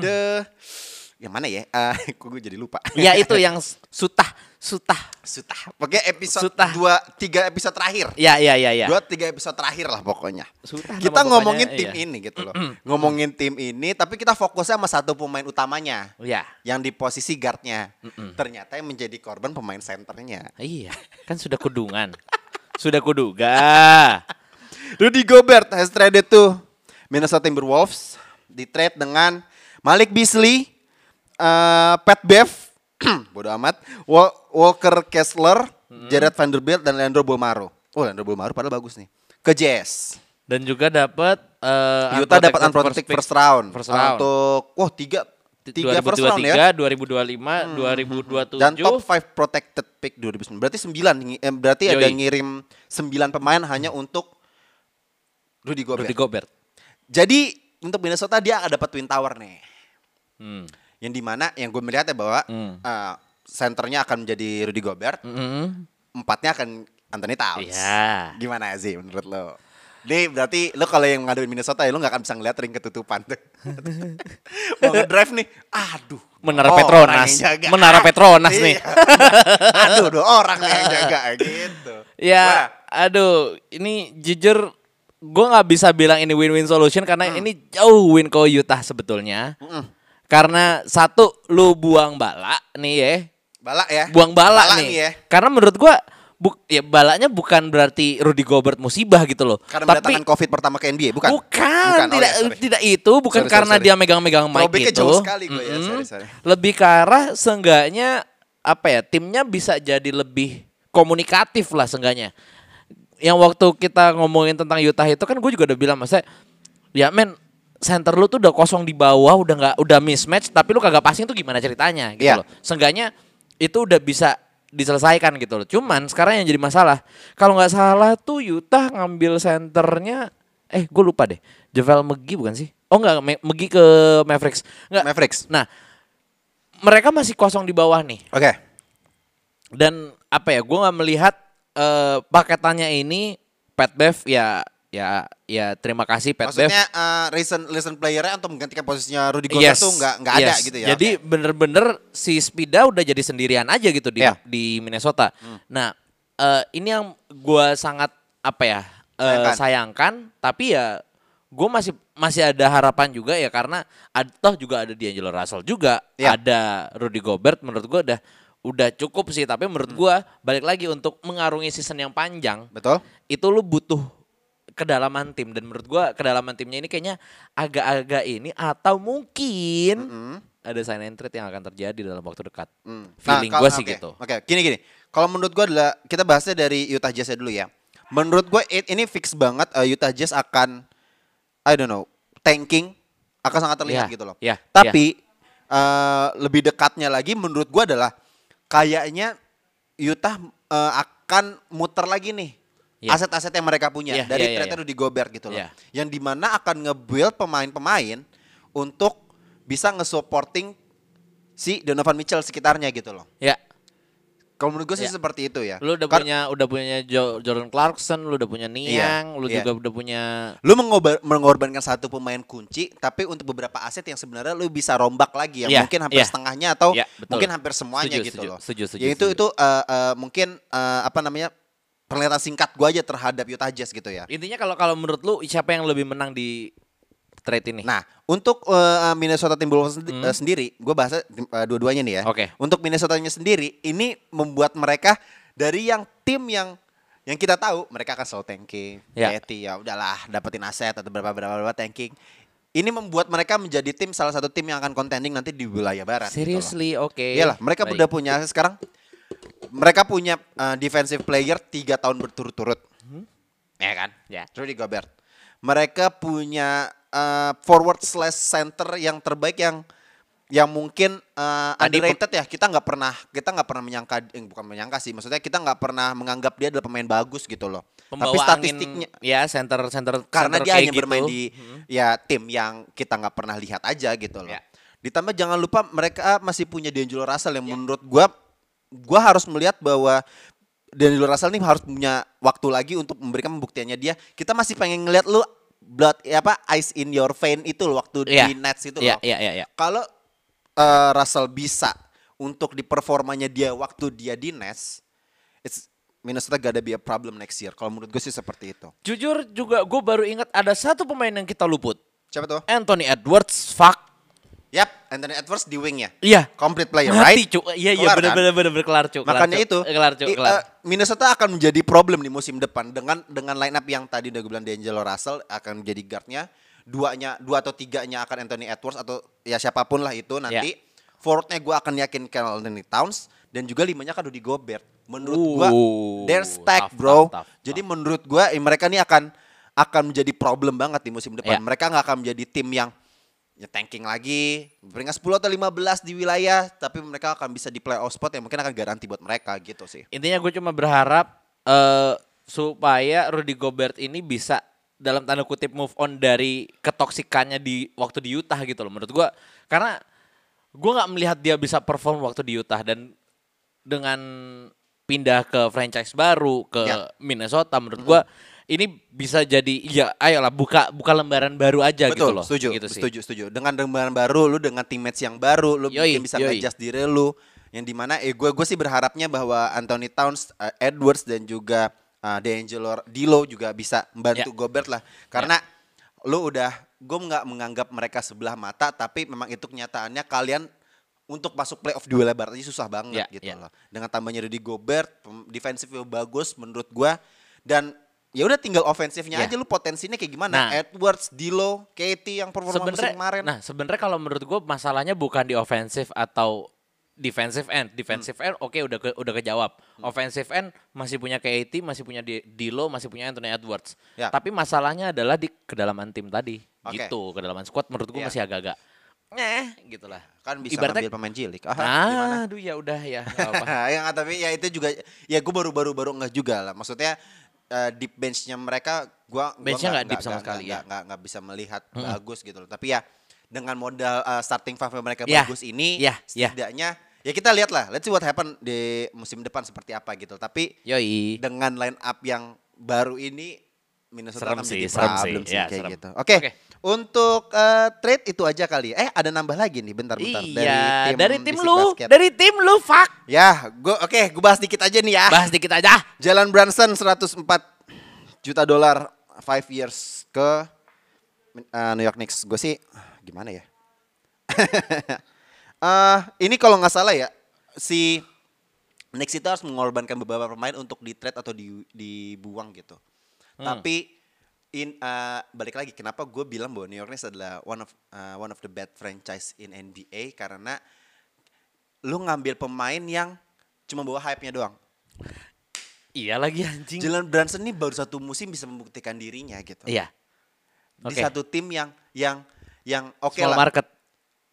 yang mana ya kok gue jadi lupa Ya itu yang sutah, sutah. Sutah. Pokoknya episode Sutah. dua tiga episode terakhir. Ya ya ya ya. Dua tiga episode terakhir lah pokoknya. Sutah kita ngomongin tim iya. ini gitu loh. ngomongin tim ini tapi kita fokusnya sama satu pemain utamanya. Ya. Yang di posisi guardnya. Ternyata yang menjadi korban pemain centernya. Iya, kan sudah kudungan. sudah kuduga. Rudy Gobert has traded to Minnesota Timberwolves. Di trade dengan Malik Beasley, eh, Pat Bev, bodo amat, Wa- Walker Kessler, Jared Vanderbilt, dan Leandro Bolmaro. Oh, Leandro Bolmaro padahal bagus nih. Ke Jazz. Dan juga dapat eh, Utah dapat unprotected unprotected first round. First round. Untuk, wah tiga, tiga first round ya. 2023, 2025, 2027. Dan top 5 protected pick 2009. Berarti 9 eh, berarti ada Yoi. ngirim 9 pemain hanya untuk Rudy Gobert. Rudy Gobert. Jadi untuk Minnesota dia ada dapat Twin Tower nih. Hmm. Yang di mana yang gue melihat ya bahwa Hmm. eh, senternya akan menjadi Rudy Gobert, Mm-mm. empatnya akan Anthony Towns. Iya. Gimana sih menurut lo? Ini berarti lo kalau yang ngaduin Minnesota ya lo gak akan bisa ngeliat ring ketutupan tuh. Mau ngedrive nih, aduh. Menara orang Petronas. Menara Petronas Iya. nih. aduh, dua orang nih yang jaga gitu. Ya, Wah, aduh, ini jujur gue nggak bisa bilang ini win-win solution karena Hmm. ini jauh win ke Utah sebetulnya. Karena satu lu buang bala nih ya, balak ya. buang bala, Bala nih. nih ya. Karena menurut gua bu, ya balanya bukan berarti Rudy Gobert musibah gitu loh. Karena Tapi mendatangkan COVID pertama ke NBA, bukan? Bukan, oh tidak ya, sorry. tidak itu, bukan Sorry, sorry, karena sorry. dia megang-megang mic itu. jauh sekali gue ya, Mm-mm. sorry, sorry. Lebih ke arah seenggaknya apa ya, timnya bisa jadi lebih komunikatif lah seenggaknya. Yang waktu kita ngomongin tentang Utah itu kan gue juga udah bilang maksudnya ya men center lu tuh udah kosong di bawah, udah nggak udah mismatch tapi lu kagak passing tuh gimana ceritanya gitu Iya. loh. Seenggaknya itu udah bisa diselesaikan gitu loh. Cuman sekarang yang jadi masalah, kalau nggak salah tuh Utah ngambil senternya eh gue lupa deh. Javel McGee bukan sih? Oh enggak, Me- McGee ke Mavericks. Enggak. Mavericks. Nah, mereka masih kosong di bawah nih. Oke. Dan apa ya? Gue nggak melihat eh, paketannya ini Pat Bev ya ya ya terima kasih Pat. Maksudnya uh, recent recent playernya untuk menggantikan posisinya Rudy Gobert tuh nggak nggak ada yes. gitu ya. Jadi Oke. bener-bener si Spida udah jadi sendirian aja gitu di Ya. di Minnesota. Nah, eh, ini yang gua sangat apa ya eh, Sayangkan. sayangkan. Tapi ya gue masih masih ada harapan juga ya karena ad- toh juga ada D'Angelo Russell juga, Ya. ada Rudy Gobert. Menurut gua udah udah cukup sih. Tapi menurut gua balik lagi untuk mengarungi season yang panjang betul. itu lu butuh kedalaman tim dan menurut gua kedalaman timnya ini kayaknya agak-agak ini atau mungkin ada sign and trade yang akan terjadi dalam waktu dekat. Hmm. Feeling Nah, gua kalau- sih gitu. Oke, gini gini. Kalau menurut gua adalah kita bahasnya dari Utah Jazz dulu ya. Menurut gua it- ini fix banget uh, Utah Jazz akan I don't know, tanking akan sangat terlihat Iya, gitu loh. iya, Tapi uh, lebih dekatnya lagi menurut gua adalah kayaknya Utah uh, akan muter lagi nih Iya. aset-aset yang mereka punya Iya, dari iya, iya, trade iya. Rudy Gobert gitu loh. Iya. Yang di mana akan nge-build pemain-pemain untuk bisa nge-supporting si Donovan Mitchell sekitarnya gitu loh. Ya. Kalau menurut gue sih Ya. seperti itu ya. Lu udah Kar- punya udah punya Jo- Jordan Clarkson, lu udah punya Niang, lu iya. juga udah punya lu mengorbankan satu pemain kunci, tapi untuk beberapa aset yang sebenarnya lu bisa rombak lagi yang Iya, mungkin hampir iya. setengahnya atau betul. mungkin hampir semuanya Setuju, gitu setuju, loh. setuju, setuju, ya itu setuju. itu eh, eh, mungkin eh, apa namanya pernyataan singkat gua aja terhadap Utah Jazz gitu ya. Intinya kalau kalau menurut lu siapa yang lebih menang di trade ini? Nah, untuk eh, Minnesota Timberwolves sendi- eh, sendiri, gue bahas eh, dua-duanya nih ya. Hmm. Oke. Untuk Minnesota-nya sendiri, ini membuat mereka dari yang tim yang yang kita tahu mereka akan selalu tanking, Ya. Yeti, ya udahlah dapetin aset atau berapa berapa berapa tanking. Ini membuat mereka menjadi tim salah satu tim yang akan contending nanti di wilayah barat. gitu. Seriously, oke. Iyalah, mereka Baik. udah punya aset sekarang. Mereka punya eh, defensive player tiga tahun berturut-turut. Ya kan? Ya. Rudy Gobert. Mereka punya eh, forward slash center yang terbaik yang yang mungkin Tadi underrated ya. Kita nggak pernah kita nggak pernah menyangka eh, bukan menyangka sih. Maksudnya kita nggak pernah menganggap dia adalah pemain bagus gitu loh. Pembawa Tapi angin, statistiknya ya center center karena center dia hanya bermain gitu. di ya tim yang kita nggak pernah lihat aja gitu loh. Ya. Ditambah jangan lupa mereka masih punya D'Angelo Russell yang menurut gua gua harus melihat bahwa D'Angelo Russell nih harus punya waktu lagi untuk memberikan pembuktiannya dia. Kita masih pengen ngeliat lu blood ya apa ice in your vein itu loh waktu Iya. di Nets itu Iya, loh. iya, iya, iya. Kalau eh, Russell bisa untuk di performanya dia waktu dia di Nets, it's Minnesota gonna be a problem next year. Kalau menurut gue sih seperti itu. Jujur juga gue baru ingat ada satu pemain yang kita luput. Siapa tuh? Anthony Edwards, fuck. Yap, Anthony Edwards di wingnya. Iya. Complete player, Mati, right? cu. Iya, iya, Kelar, bener, kan? bener, kelar, cu. Kelar, Makanya cu. itu, Kelar, cu, kelar. eh, Minnesota akan menjadi problem di musim depan dengan dengan line up yang tadi udah gue bilang D'Angelo Russell akan menjadi guardnya, duanya dua atau tiganya akan Anthony Edwards atau ya siapa pun lah itu nanti. Ya. Forwardnya gue akan yakin Carl Anthony Towns dan juga limanya kan Rudy Gobert. Menurut gue, Uh, they're stacked tough, bro. tough, tough, Jadi menurut gue eh, mereka ini akan akan menjadi problem banget di musim depan. Ya. Mereka nggak akan menjadi tim yang ya tanking lagi, peringkat 10 atau 15 di wilayah, tapi mereka akan bisa di playoff spot yang mungkin akan garansi buat mereka gitu sih. Intinya gue cuma berharap eh supaya Rudy Gobert ini bisa dalam tanda kutip move on dari ketoksikannya di waktu di Utah gitu loh menurut gue karena gue nggak melihat dia bisa perform waktu di Utah dan dengan pindah ke franchise baru ke Ya. Minnesota menurut gue ini bisa jadi ya ayolah buka buka lembaran baru aja gitu Betul, loh setuju, gitu sih. setuju, setuju. Dengan lembaran baru, lu dengan teammates yang baru, lu Yoi, mungkin bisa yoi. adjust diri lu. Yang di mana, eh gue gue sih berharapnya bahwa Anthony Towns, eh, Edwards dan juga eh, D'Angelo Dilo juga bisa membantu Ya. Gobert lah. Karena lu udah, gue nggak menganggap mereka sebelah mata, tapi memang itu kenyataannya kalian untuk masuk playoff wilayah barat aja susah banget Ya, gitu ya. loh. Dengan tambahnya Rudy Gobert, defensifnya bagus menurut gua dan ya udah tinggal ofensifnya Ya. aja lu potensinya kayak gimana. Nah. Edwards, Dilo, Katie yang performa musim kemarin. nah sebenarnya kalau menurut gue masalahnya bukan di offensive atau defensive end defensive end oke udah ke, udah kejawab offensive end masih punya KAT masih punya Di- Dilo masih punya Anthony Edwards Ya. tapi masalahnya adalah di kedalaman tim tadi Oke. gitu kedalaman squad menurut gue Ya. masih agak-agak eh gitulah kan bisa Ibaratnya- ngambil pemain cilik. Ah, gimana? aduh ya udah ya apa yang tapi ya itu juga ya gue baru-baru baru nggak juga lah. Maksudnya eh, deep benchnya mereka gua Benchnya nggak deep sama nggak- sekali, nggak ya. nggak nggak bisa melihat bagus gitu loh. Tapi ya dengan modal eh, starting five mereka Ya, bagus ini ya, ya. setidaknya ya kita lihat lah. Let's see what happen di musim depan seperti apa gitu. Tapi yoi dengan line up yang baru ini Minnesota Serem sih, serem problem sih. Ya, kayak serem. gitu. Oke. Oke. Untuk eh, trade itu aja kali. Eh ada nambah lagi nih bentar-bentar iya dari tim, Bisik lu Basket. dari tim lu fuck Ya, gua oke, gue bahas dikit aja nih ya. bahas dikit aja Jalan Brunson 104 juta dolar 5 years ke uh, New York Knicks. Gue sih gimana ya? Eh, ini kalau nggak salah ya si Knicks itu harus mengorbankan beberapa pemain untuk di trade atau di dibuang gitu. Tapi in uh, balik lagi kenapa gue bilang bahwa New York Knicks adalah one of uh, one of the bad franchise in NBA karena lu ngambil pemain yang cuma bawa hype-nya doang. iya lagi anjing Jalen Brunson ini baru satu musim bisa membuktikan dirinya gitu. iya Di Oke. satu tim yang yang yang oke Small lah. market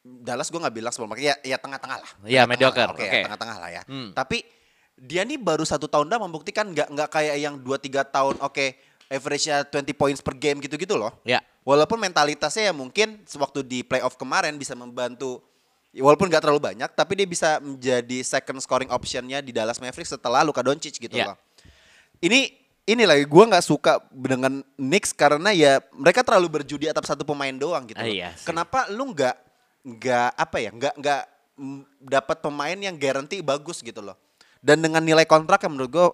Dallas gue nggak bilang small market ya ya tengah-tengah lah. Iya, Tengah-tengah mediocre, Oke, oke. ya, tengah-tengah lah ya. Hmm. Tapi dia nih baru satu tahun dah membuktikan nggak nggak kayak yang 2-3 tahun oke average-nya 20 points per game gitu-gitu loh. ya Walaupun mentalitasnya ya mungkin sewaktu di playoff kemarin bisa membantu walaupun gak terlalu banyak, tapi dia bisa menjadi second scoring optionnya di Dallas Mavericks setelah Luka Doncic gitu Ya. loh. Ini ini lagi gue nggak suka dengan Knicks karena ya mereka terlalu berjudi atas satu pemain doang gitu. Ah, loh. iya sih. Kenapa lu nggak nggak apa ya nggak nggak mm, dapat pemain yang guarantee bagus gitu loh. Dan dengan nilai kontrak yang menurut gue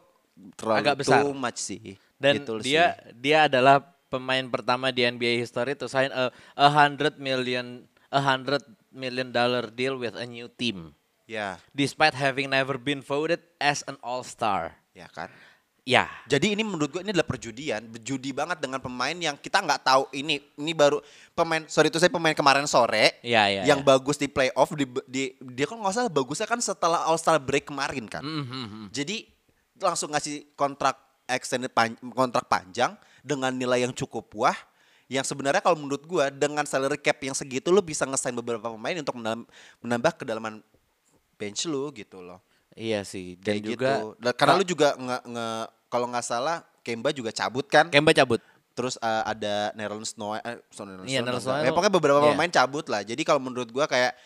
terlalu Agak besar. too much sih. Dan Gitu dia sih. dia adalah pemain pertama di NBA history to sign a, a hundred million a hundred million dollar deal with a new team, ya despite having never been voted as an All Star. ya kan. Ya, Jadi ini menurut gue ini adalah perjudian, berjudi banget dengan pemain yang kita nggak tahu ini ini baru pemain sorry itu saya pemain kemarin sore Iya, iya, yang iya. bagus di playoff di, di dia kan nggak salah bagusnya kan setelah All Star break kemarin kan. Mm-hmm. Jadi langsung ngasih kontrak extended pan- kontrak panjang dengan nilai yang cukup wah yang sebenarnya kalau menurut gua dengan salary cap yang segitu lu bisa ngesign beberapa pemain untuk menam- menambah kedalaman bench lu gitu loh. iya sih. Dan Kayak juga gitu. Dan karena lu juga nge, nge- kalau nggak salah Kemba juga cabut kan. Kemba cabut. Terus uh, ada Nerlens Snow, eh, sorry, Nerlens Iya, Snow, Nerlens. Snow Ya, pokoknya beberapa iya. pemain cabut lah. Jadi kalau menurut gua kayak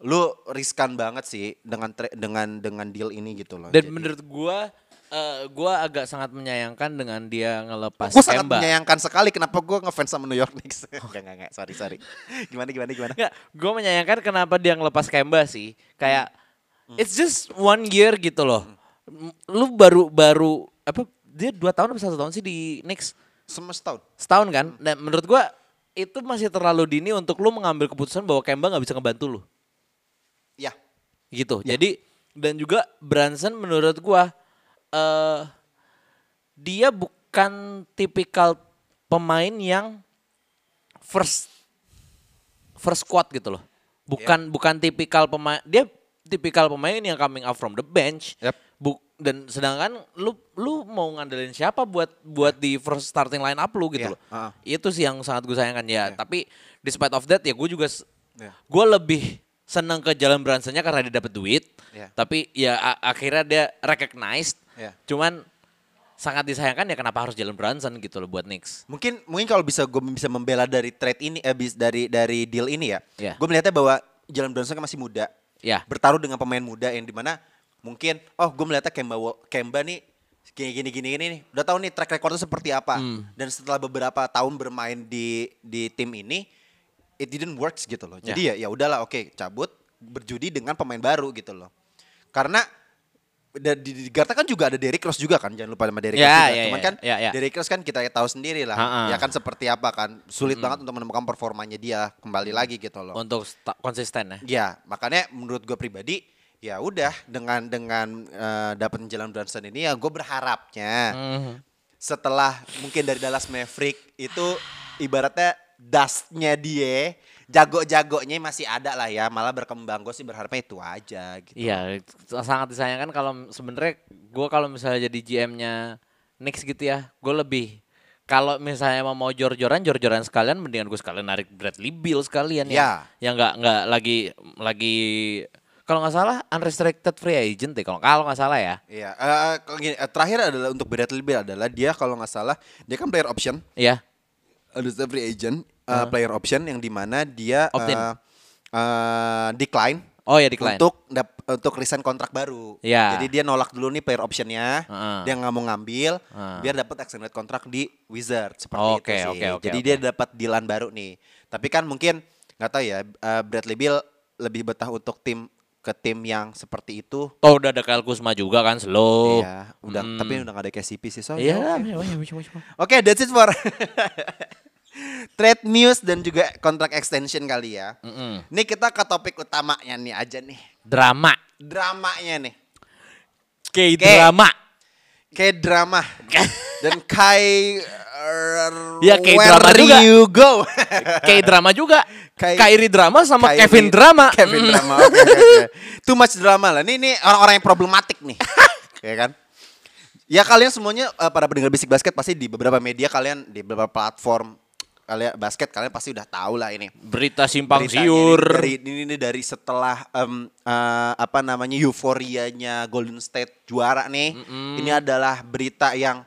lu riskan banget sih dengan dengan dengan deal ini gitu loh. Dan Jadi- menurut gua eh, gua agak sangat menyayangkan dengan dia ngelepas Gue sangat Kemba. menyayangkan sekali kenapa gue ngefans sama New York Knicks. Enggak, enggak, enggak. Sorry, sorry. Gimana, gimana, gimana? Enggak, gue menyayangkan kenapa dia ngelepas Kemba sih. Kayak Hmm. it's just one year gitu loh. Lu baru baru apa dia dua tahun atau satu tahun sih di Knicks Semua setahun. setahun kan? Dan menurut gua itu masih terlalu dini untuk lu mengambil keputusan bahwa Kemba nggak bisa ngebantu lu Ya. gitu. Jadi dan juga Branson menurut gua eh dia bukan tipikal pemain yang first first squad gitu loh. Bukan bukan tipikal pemain dia tipikal pemain yang coming up from the bench. Yep. Bu, dan sedangkan lu lu mau ngandelin siapa buat buat di first starting line up lu gitu Iya, loh. uh-uh. Itu sih yang sangat gue sayangkan ya. Tapi despite of that ya gue juga Iya. gue lebih senang ke jalan Bransonnya karena dia dapat duit. Iya. Tapi ya akhirnya dia recognized. Iya. Cuman sangat disayangkan ya kenapa harus jalan Branson gitu loh buat Knicks. Mungkin mungkin kalau bisa gue bisa membela dari trade ini eh, dari dari deal ini ya. Iya. Gue melihatnya bahwa Jalen Brunson kan masih muda. Ya. Bertaruh dengan pemain muda yang di mana mungkin oh gue melihatnya Kemba Kemba nih gini gini gini gini nih. Udah tahu nih track recordnya seperti apa. Hmm. Dan setelah beberapa tahun bermain di di tim ini it didn't works gitu loh. Jadi ya ya udahlah oke cabut berjudi dengan pemain baru gitu loh. Karena di, di Jakarta kan juga ada Derrick Rose juga kan, jangan lupa sama Derrick Ya, Rose juga. ya, Cuman ya, kan ya, ya. Derrick Rose kan kita tahu sendiri lah, Ha-ha. ya kan seperti apa kan, sulit banget untuk menemukan performanya dia kembali lagi gitu loh. Untuk konsisten ya. Ya, makanya menurut gue pribadi ya udah dengan dengan uh, dapat jalan Brunson ini ya gue berharapnya Mhm. setelah mungkin dari Dallas Maverick itu ibaratnya dustnya dia jago-jagonya masih ada lah ya malah berkembang. Gue sih berharapnya itu aja gitu. Iya, sangat disayangkan kalau sebenarnya gue kalau misalnya jadi GM-nya Knicks gitu ya, gue lebih kalau misalnya mau mau jor-joran, jor-joran sekalian, mendingan gue sekalian narik Bradley Beal sekalian Ya. ya, yang nggak nggak lagi lagi kalau nggak salah unrestricted free agent deh kalau kalau nggak salah ya, Iya, eh, kalau gini, eh, terakhir adalah untuk Bradley Beal adalah dia kalau nggak salah dia kan player option, ya ada free agent, eh, player option yang di mana dia Opt-in. eh, eh, decline. Oh ya decline. Untuk dap- untuk resign kontrak baru. Iya. Jadi dia nolak dulu nih player optionnya, Heeh. dia nggak mau ngambil, Heeh. biar dapat extended kontrak di Wizard seperti Oke, itu sih. oke, oke, Jadi oke. dia dapat dealan baru nih. Tapi kan mungkin nggak tahu ya, eh, Bradley Beal lebih betah untuk tim ke tim yang seperti itu. Oh udah ada Kyle Kuzma juga kan slow. Iya, udah Hmm. tapi udah gak ada KCP sih so. Iya, ya, oke. Oke, that's it for trade news dan juga kontrak extension kali ya. Mm-mm. Nih kita ke topik utamanya nih aja nih. drama, Dramanya nih. kayak drama. Kayak drama. dan Kai Ya, kayak where drama juga. you go. kayak drama juga. Kyrie drama sama Kyrie- Kevin drama. Kevin Mm. drama. Oke, oke. Too much drama lah. Ini ini orang-orang yang problematik nih. ya kan? Ya kalian semuanya eh, para pendengar Basic Basket pasti di beberapa media kalian di beberapa platform kalian basket kalian pasti udah tahu lah ini. Berita simpang Beritanya siur. nih Dari ini, ini dari setelah em, eh, apa namanya euforianya Golden State juara nih. Ini adalah berita yang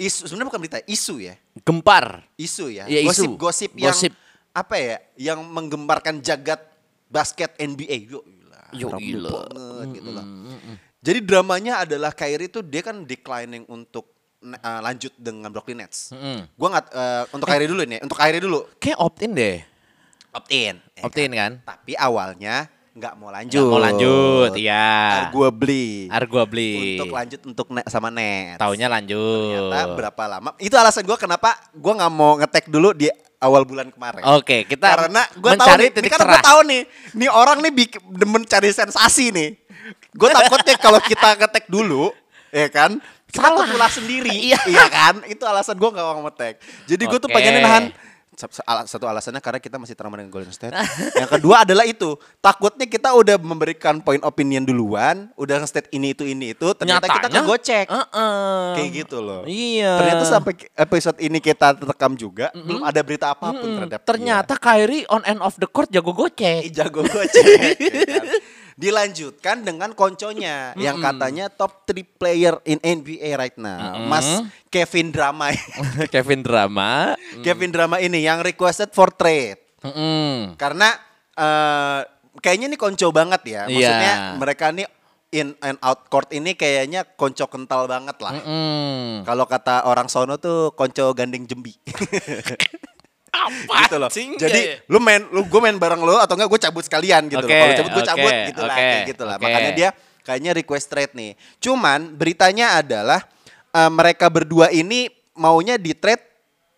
isu sebenarnya bukan berita isu ya. Gempar. Isu ya. Iya, isu. Gosip-gosip yang Gosip. apa ya? Yang menggemparkan jagat basket NBA. Yo. Yo, rame gila. banget gitu loh. Jadi dramanya adalah Kyrie tuh dia kan declining untuk uh, lanjut dengan Brooklyn Nets. Mm-mm. Gua nggak uh, untuk Kyrie dulu nih, untuk Kyrie dulu. Kayak opt in deh. Opt in. ya Opt in kan? Tapi awalnya nggak mau lanjut. Nggak mau lanjut, iya. Gue beli. Arguably. Untuk lanjut untuk ne- sama Nets. Taunya lanjut. Ternyata berapa lama? Itu alasan gue kenapa gue nggak mau ngetek dulu di awal bulan kemarin. Oke, kita karena gue tahu nih, titik karena gue tahu nih, nih orang nih bikin demen cari sensasi nih. Gue takutnya kalau kita ngetek dulu, ya kan, kita Salah. sendiri, Iya. iya kan? Itu alasan gue nggak mau ngetek. Jadi gue tuh pengen nahan. Satu alasannya karena kita masih trauma dengan Golden State. Yang kedua adalah itu takutnya kita udah memberikan point opinion duluan, udah nge-state ini itu ini itu, ternyata kita Nyatanya, kegocek. Heeh. Kayak gitu loh. Iya. Ternyata sampai episode ini kita rekam juga belum ada berita apa pun Mm-mm. terhadap dia. Ternyata Kyrie on and off the court jago gocek. Jago gocek. ya kan? Dilanjutkan dengan konconya yang katanya top 3 player in NBA right now. Mas Kevin Drama. Kevin Drama. Kevin Drama ini yang requested for trade. Mm-mm. Karena eh, kayaknya ini konco banget ya. Maksudnya Iya. mereka nih in and out court ini kayaknya konco kental banget lah. Mm-mm. Kalau kata orang sono tuh konco gandeng jembi. Apa gitu loh. Jadi iya. lu main lu gue main bareng lu atau enggak gue cabut sekalian gitu Oke, loh. Kalau cabut gue oke, cabut gitu lah oke, kayak gitu lah. Makanya dia kayaknya request trade nih. Cuman beritanya adalah eh, mereka berdua ini maunya di trade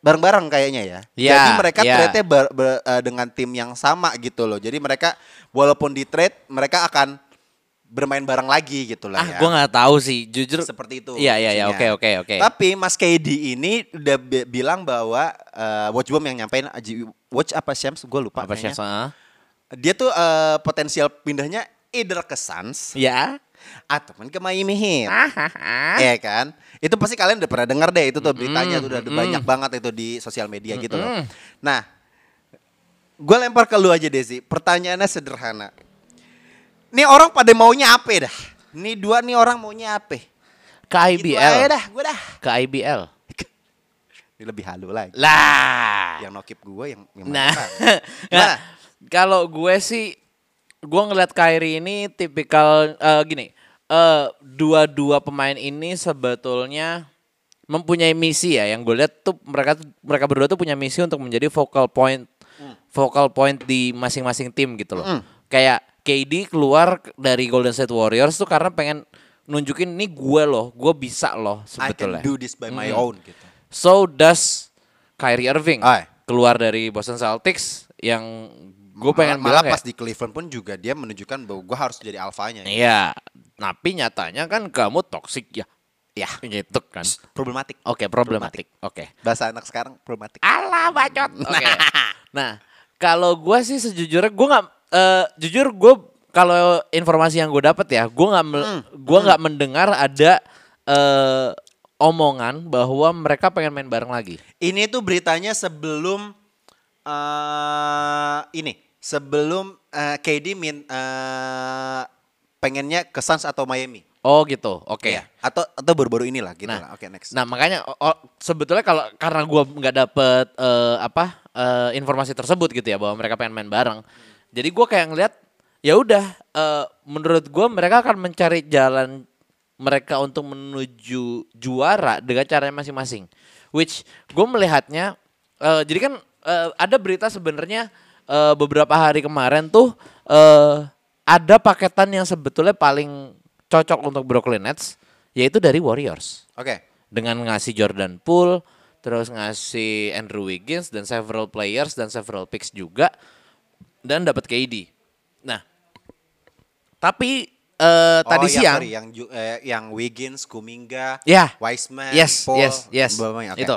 bareng-bareng kayaknya ya. Iya, Jadi mereka iya. trade-nya ber- ber- eh, dengan tim yang sama gitu loh. Jadi mereka walaupun di trade mereka akan bermain bareng lagi gitu lah Ah, ya. gue nggak tahu sih, jujur. seperti itu. Iya, iya, iya. Oke, oke, oke. Tapi Mas KD ini udah bi- bilang bahwa eh, Watch Bomb yang nyampein Watch apa Shams gue lupa Apa sih? kayaknya. Dia tuh eh, potensial pindahnya either ke Suns Ya. atau ke Miami Heat. Ah. Iya kan? Itu pasti kalian udah pernah dengar deh itu tuh beritanya tuh udah ada banyak banget itu di sosial media gitu loh. Nah, gue lempar ke lu aja Desi. Pertanyaannya sederhana. Nih orang pada maunya apa dah? Nih dua nih orang maunya apa? Ke Gitu aja IBL. dah, gue dah. Ke IBL. Ini lebih halu lagi. Lah. Yang nokip gue yang, yang Nah, nah, kalau gue sih, gue ngeliat Kyrie ini tipikal eh, gini. eh dua-dua pemain ini sebetulnya mempunyai misi ya. Yang gue lihat tuh mereka mereka berdua tuh punya misi untuk menjadi focal point, focal point di masing-masing tim gitu loh. Kayak KD keluar dari Golden State Warriors tuh karena pengen nunjukin ini gue loh, gue bisa loh I can sebetulnya. do this by my Mm. own gitu. So does Kyrie Irving Ay. keluar dari Boston Celtics yang gue pengen malah, pas kayak, di Cleveland pun juga dia menunjukkan bahwa gue harus jadi alfanya. Iya, tapi nyatanya kan kamu toxic ya. Ya, Gitu kan. problematik. Oke, problematik. Oke. Bahasa anak sekarang problematik. Alah bacot. Oke. nah, kalau gue sih sejujurnya gue nggak eh, jujur gue kalau informasi yang gue dapat ya, gue nggak Hmm. gua nggak mendengar ada eh, omongan bahwa mereka pengen main bareng lagi. Ini tuh beritanya sebelum eh ini, sebelum eh, KD min eh, pengennya ke Suns atau Miami. Oh gitu. Oke. Iya. Atau atau baru-baru inilah gitu Nah, lah. Oke, next. Nah makanya oh, oh, sebetulnya kalau karena gua nggak dapet eh, apa eh, informasi tersebut gitu ya bahwa mereka pengen main bareng, jadi gua kayak ngeliat ya udah eh, menurut gua mereka akan mencari jalan mereka untuk menuju juara dengan caranya masing-masing. Which gue melihatnya eh, jadi kan eh, ada berita sebenarnya eh, beberapa hari kemarin tuh eh, ada paketan yang sebetulnya paling cocok untuk Brooklyn Nets yaitu dari Warriors Oke. dengan ngasih Jordan Poole, terus ngasih Andrew Wiggins dan several players dan several picks juga dan dapat KD. Nah, tapi eh, tadi Oh, yang siang sorry, yang eh, yang Wiggins, Kuminga, Ya. Wiseman, Yes, Paul, yes, yes. Oke. Itu.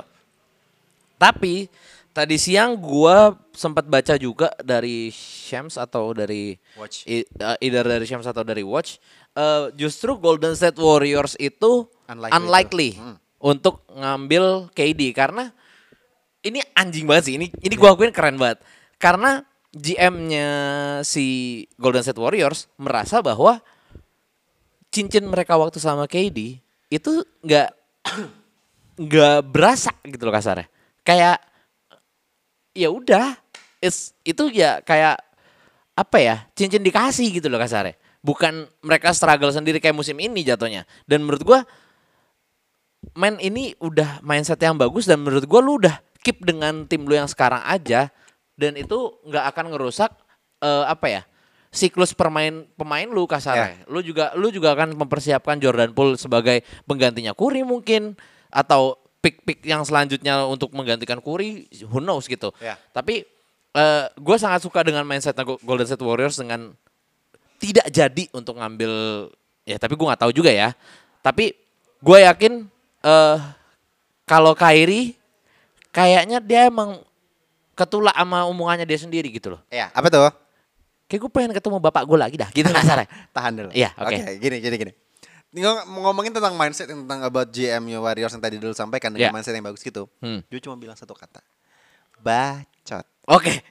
Tapi tadi siang gua sempat baca juga dari Shams atau dari Watch. uh, either dari Shams atau dari Watch, eh, justru Golden State Warriors itu Unlikely unlikely, itu. Hmm. untuk ngambil KD karena ini anjing banget sih. Ini ini gua akuin keren banget. Karena GM-nya si Golden State Warriors merasa bahwa cincin mereka waktu sama KD itu nggak nggak berasa gitu loh kasarnya. Kayak ya udah, itu ya kayak apa ya cincin dikasih gitu loh kasarnya. Bukan mereka struggle sendiri kayak musim ini jatuhnya. Dan menurut gua main ini udah mindset yang bagus dan menurut gua lu udah keep dengan tim lu yang sekarang aja dan itu nggak akan ngerusak eh, apa ya siklus permain pemain lu kasarnya. Lu juga lu juga akan mempersiapkan Jordan Poole sebagai penggantinya Curry mungkin atau pick-pick yang selanjutnya untuk menggantikan Curry who knows gitu. Ya. Tapi eh gue sangat suka dengan mindset Golden State Warriors dengan tidak jadi untuk ngambil ya tapi gue nggak tahu juga ya. Tapi gue yakin eh kalau Kyrie kayaknya dia emang ketulak sama omongannya dia sendiri gitu loh. Ya, apa tuh? Kayak gue pengen ketemu bapak gue lagi dah gitu kasarnya. Tahan dulu. Iya, oke. gini, gini, gini. Ini ngom- ngomongin tentang mindset tentang about GM Warriors yang tadi dulu sampaikan dengan Iya. mindset yang bagus gitu. Hmm. Gue cuma bilang satu kata. Bacot. Oke.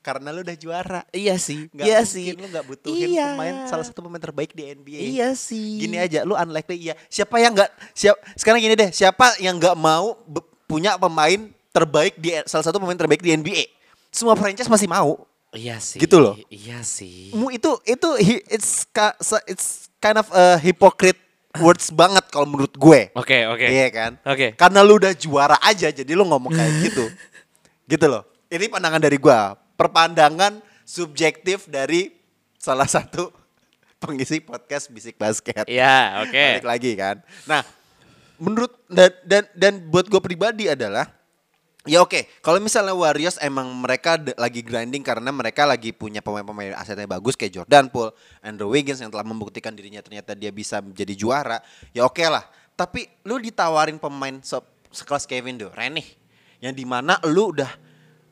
Karena lu udah juara. Iya sih. Nggak iya mungkin sih. lu gak butuhin Iya. pemain salah satu pemain terbaik di NBA. Iya sih. Gini aja, lu unlikely iya. Siapa yang nggak siap sekarang gini deh, siapa yang nggak mau punya pemain terbaik di salah satu pemain terbaik di NBA? Semua franchise masih mau. Iya sih. Gitu loh. Iya sih. Mu itu itu it's it's kind of a hypocrite words banget kalau menurut gue. Oke, oke. Iya kan? Oke. Karena lu udah juara aja jadi lu ngomong kayak gitu. gitu loh. Ini pandangan dari gua, perpandangan subjektif dari salah satu pengisi podcast Bisik Basket. Iya, oke. Balik lagi kan. Nah, menurut dan dan, dan buat gue pribadi adalah ya oke, kalau misalnya Warriors emang mereka lagi grinding karena mereka lagi punya pemain-pemain asetnya bagus kayak Jordan Poole, Andrew Wiggins yang telah membuktikan dirinya ternyata dia bisa menjadi juara, ya oke lah. Tapi lu ditawarin pemain se- sekelas Kevin Durant nih, yang di mana lu udah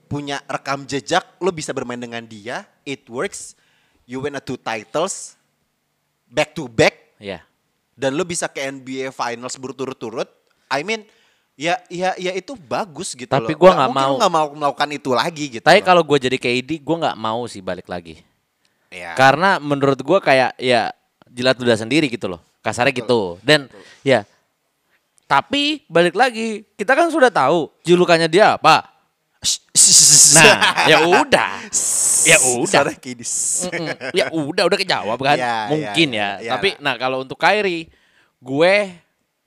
punya rekam jejak, lu bisa bermain dengan dia, it works, you win a two titles, back to back, Iya. dan lu bisa ke NBA Finals berturut-turut, I mean ya ya ya itu bagus gitu Tapi gua nggak mau. nggak mau melakukan itu lagi gitu. Tapi kalau gue jadi KD, gue nggak mau sih balik lagi. ya. Karena menurut gue kayak ya jilat ludah sendiri gitu loh. Kasarnya gitu. Dan ya tapi balik lagi, kita kan sudah tahu julukannya dia apa. Nah, ya udah. Ya udah. Ya udah udah kejawab kan Ya, mungkin ya, ya, ya, ya tapi lah. nah kalau untuk Kyrie gue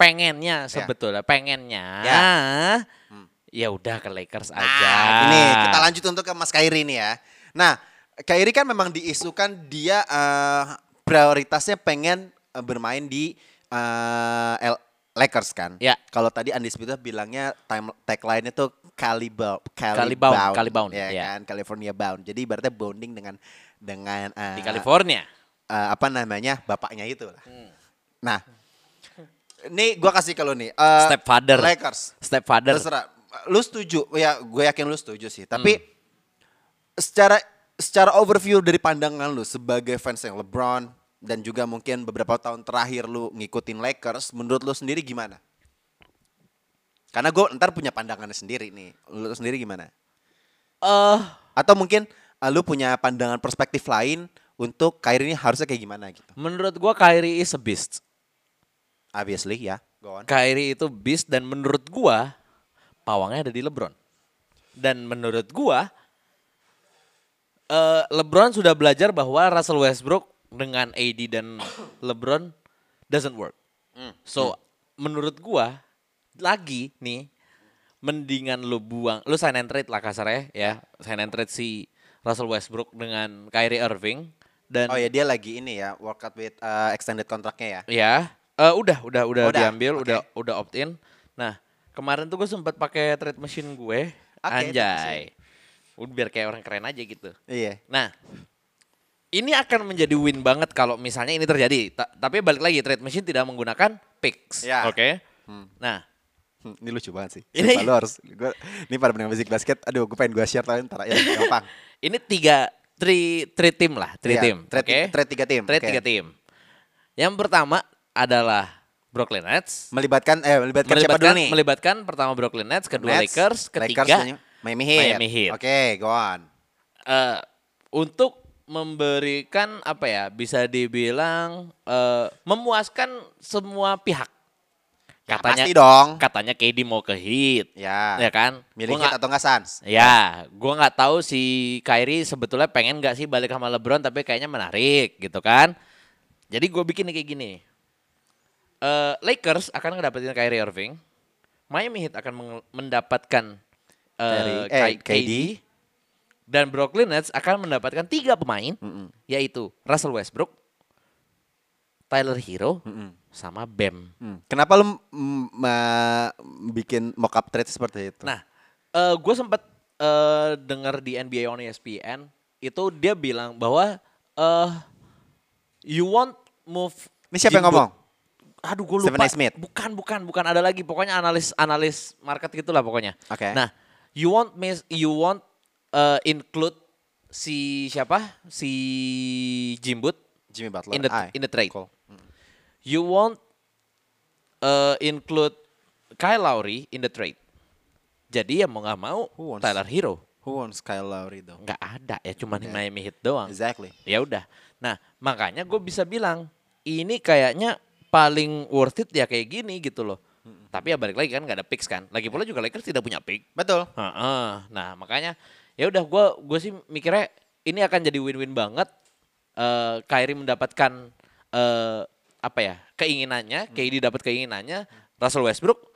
pengennya sebetulnya pengennya Ya. ya udah ke Lakers Nah, aja ini kita lanjut untuk ke Mas Kairi nih ya. Nah, Kairi kan memang diisukan dia eh, prioritasnya pengen eh, bermain di eh, L- Lakers kan. Ya. Kalau tadi Undisputed bilangnya time tagline-nya tuh Calibound, Calibound, Calibound, ya ya. kan, California bound. Jadi ibaratnya bonding dengan dengan eh, di California eh, apa namanya bapaknya itu lah. Hmm. Nah, ini gua kasih kalau nih eh, Stepfather. Lakers. stepfather Terserah. Lu setuju? Ya, gue yakin lu setuju sih. Tapi Hmm. secara secara overview dari pandangan lu sebagai fans yang LeBron dan juga mungkin beberapa tahun terakhir lu ngikutin Lakers, menurut lu sendiri gimana? Karena gue ntar punya pandangannya sendiri nih. Lu sendiri gimana? eh Atau mungkin uh, lu punya pandangan perspektif lain untuk Kyrie ini harusnya kayak gimana gitu? menurut gue Kyrie is a beast Obviously ya. Go on. Kyrie itu beast dan menurut gua pawangnya ada di LeBron. Dan menurut gua eh, LeBron sudah belajar bahwa Russell Westbrook dengan AD dan LeBron doesn't work. So menurut gua lagi nih mendingan lu buang, lu sign and trade lah kasarnya ya, sign and trade si Russell Westbrook dengan Kyrie Irving dan Oh ya dia lagi ini ya, workout with uh, extended kontraknya ya. Ya, eh, udah, udah, udah Udah, diambil, oke. udah, udah opt in. Nah, kemarin tuh gue sempat pakai trade machine gue, trade anjay. Udah biar kayak orang keren aja gitu. Iya. Nah, ini akan menjadi win banget kalau misalnya ini terjadi. Ta- tapi balik lagi, trade machine tidak menggunakan picks, Ya. oke? Nah, Hmm, ini lucu banget sih. Ini- Sumpah, lu harus gua, ini pada pendengar musik basket. Aduh, gue pengen gue share tapi ntar ya gampang. ini tiga, three, three tim lah, three tim, trade- oke? trade tiga tim, Trade oke. tiga tim. Yang pertama adalah Brooklyn Nets. Melibatkan eh melibatkan, siapa dulu melibatkan, nih? melibatkan pertama Brooklyn Nets, kedua Nets, Lakers, ketiga dan Miami Heat. Miami Heat. Oke, go on. eh, untuk memberikan apa ya bisa dibilang eh, memuaskan semua pihak Ya, Katanya pasti dong. Katanya KD mau ke Heat. Ya. Ya kan? Milih Heat atau nggak Suns? Ya, gua nggak tahu si Kyrie sebetulnya pengen nggak sih balik sama LeBron tapi kayaknya menarik gitu kan. Jadi gue bikin kayak gini. Eh, Lakers akan ngedapetin Kyrie Irving. Miami Heat akan mendapatkan eh, Kyrie- eh, KD. KD. Dan Brooklyn Nets akan mendapatkan tiga pemain, yaitu Russell Westbrook, Tyler Hero, sama Bam. Hmm. Kenapa lu mm, bikin mock up trade seperti itu? Nah, eh gue sempat eh dengar di NBA on ESPN itu dia bilang bahwa eh you want move. Ini siapa yang Jimbo- ngomong? Aduh, gue lupa. Stephen A. Smith? Bukan, bukan, bukan. Ada lagi. Pokoknya analis analis market gitulah pokoknya. Oke. Nah, you want miss, you want eh, include si siapa? Si Jimbut Jimmy Butler. in the in the trade. Cool. You won't uh, include Kyle Lowry in the trade. Jadi ya mau nggak mau Who wants- Tyler Hero Who wants Kyle Lowry though? nggak ada ya cuma Okay. Miami Heat doang. Exactly. Ya udah. Nah makanya gue bisa bilang ini kayaknya paling worth it ya kayak gini gitu loh. Tapi ya balik lagi kan nggak ada picks kan. Lagi pula juga Lakers tidak punya pick. Betul. Heeh. Nah makanya ya udah gue gue sih mikirnya ini akan jadi win-win banget. Eh Kyrie mendapatkan eh apa ya keinginannya, KD dapat keinginannya, Russell Westbrook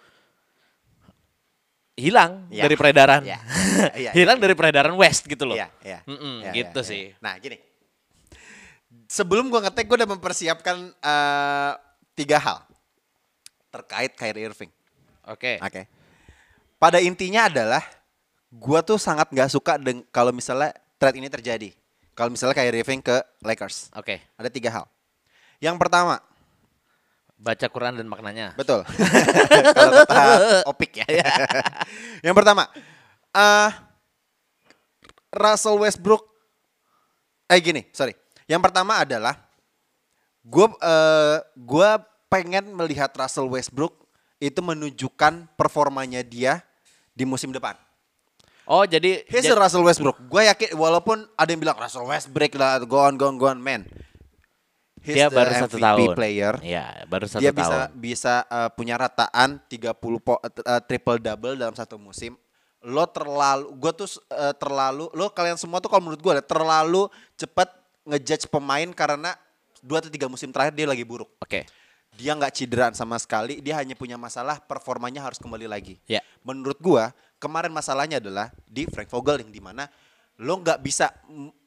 hilang Ya. dari peredaran, Ya. Iya, hilang dari peredaran West gitu loh. Iya, iya. Mm-mm, Iya, gitu iya, sih. Nah, gini. Sebelum gua ngetek, gua udah mempersiapkan eh, tiga hal terkait Kyrie Irving. Oke. Oke. Pada intinya adalah gua tuh sangat nggak suka kalau misalnya trade ini terjadi. Kalau misalnya Kyrie Irving ke Lakers. Oke. Ada tiga hal. Yang pertama, Baca Quran dan maknanya. betul. kalau kata Opik ya. Yang pertama, eh Russell Westbrook eh gini, sorry. Yang pertama adalah gue eh gua pengen melihat Russell Westbrook itu menunjukkan performanya dia di musim depan. Oh jadi Here's jadi- the Russell Westbrook. Gue yakin walaupun ada yang bilang Russell Westbrook lah, go on, go on, go on, man. He's dia the baru satu MVP tahun. player. Iya, baru satu dia bisa tahun. bisa uh, punya rataan 30 po, uh, triple double dalam satu musim. Lo terlalu gue tuh uh, terlalu lo kalian semua tuh kalau menurut gue terlalu cepat ngejudge pemain karena dua atau tiga musim terakhir dia lagi buruk. Oke. Dia nggak cederaan sama sekali, dia hanya punya masalah performanya harus kembali lagi. Ya. Menurut gua kemarin masalahnya adalah di Frank Vogel yang di mana lo nggak bisa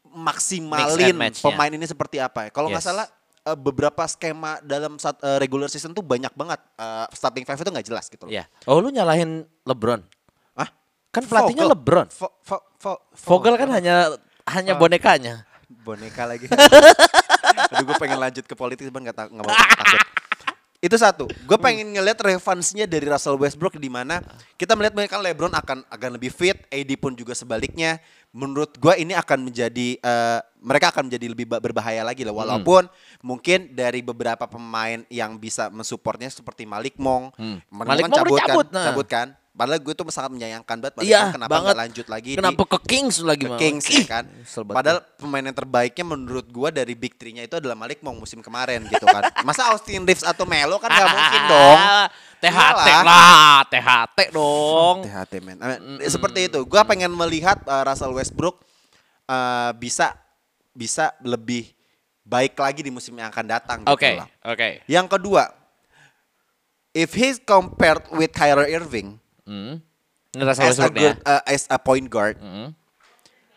maksimalin pemain ini seperti apa ya. Kalau nggak Yes. salah eh, beberapa skema dalam sat- eh, regular season tuh banyak banget Eh, starting five itu nggak jelas gitu loh. Iya. Oh lu nyalahin LeBron? Hah? Kan pelatihnya Vogel. LeBron. Vo- vo- vo- Vogel kan hanya hanya bonekanya. boneka lagi. Aduh gue pengen lanjut ke politik cuman nggak ta- nggak mau takut. Itu satu. Gue pengen ngeliat relevansinya dari Russell Westbrook di mana kita melihat kan LeBron akan akan lebih fit, AD pun juga sebaliknya. Menurut gue ini akan menjadi eh, mereka akan menjadi lebih ba- berbahaya lagi lah. Walaupun mungkin dari beberapa pemain yang bisa mensupportnya seperti Malik Monk, Malik kan cabut, cabut, kan, nah. cabut kan. Padahal gue tuh sangat menyayangkan banget Iya, kenapa banget. nggak lanjut lagi di- Kenapa ke Kings lagi ke? Kings ya kan. Padahal pemain yang terbaiknya menurut gua dari Big Three-nya itu adalah Malik Monk musim kemarin gitu kan. Masa Austin Reeves atau Melo kan gak mungkin dong. THT lah, THT dong. THT men. Mean, Seperti itu. Gua pengen melihat uh, Russell Westbrook uh, bisa bisa lebih baik lagi di musim yang akan datang gitu Oke, lah. oke. Yang kedua, if he's compared with Kyrie Irving Hmm. Ini Russell as a good uh, as a point guard, Hmm.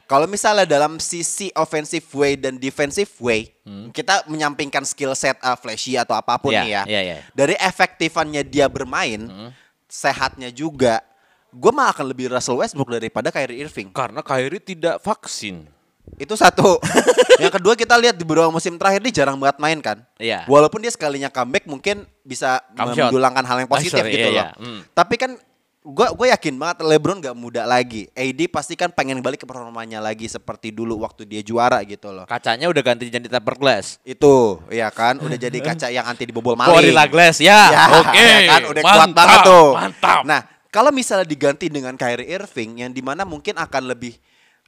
Kalau misalnya dalam sisi offensive way dan defensive way, kita menyampingkan skill set uh, flashy atau apa pun Iya, nih ya. iya, iya. Dari efektifannya dia bermain, sehatnya juga, gue mah akan lebih Russell Westbrook daripada Kyrie Irving. Karena Kyrie tidak vaksin. Itu satu. Yang kedua kita lihat di beberapa musim terakhir dia jarang banget main kan. Iya. Walaupun dia sekalinya comeback mungkin bisa Come shot. mendulangan hal yang Oh, positif sorry, gitu iya, loh. iya. Hmm. Tapi kan gue gue yakin banget LeBron gak muda lagi. AD pasti kan pengen balik ke performanya lagi seperti dulu waktu dia juara gitu loh. Kacanya udah ganti jadi tempered glass. Itu, ya kan, udah jadi kaca yang anti dibobol maling. Gorilla Glass ya. Ya, Oke. ya kan, udah kuat Mantap, banget tuh. Mantap. Nah, kalau misalnya diganti dengan Kyrie Irving yang di mana mungkin akan lebih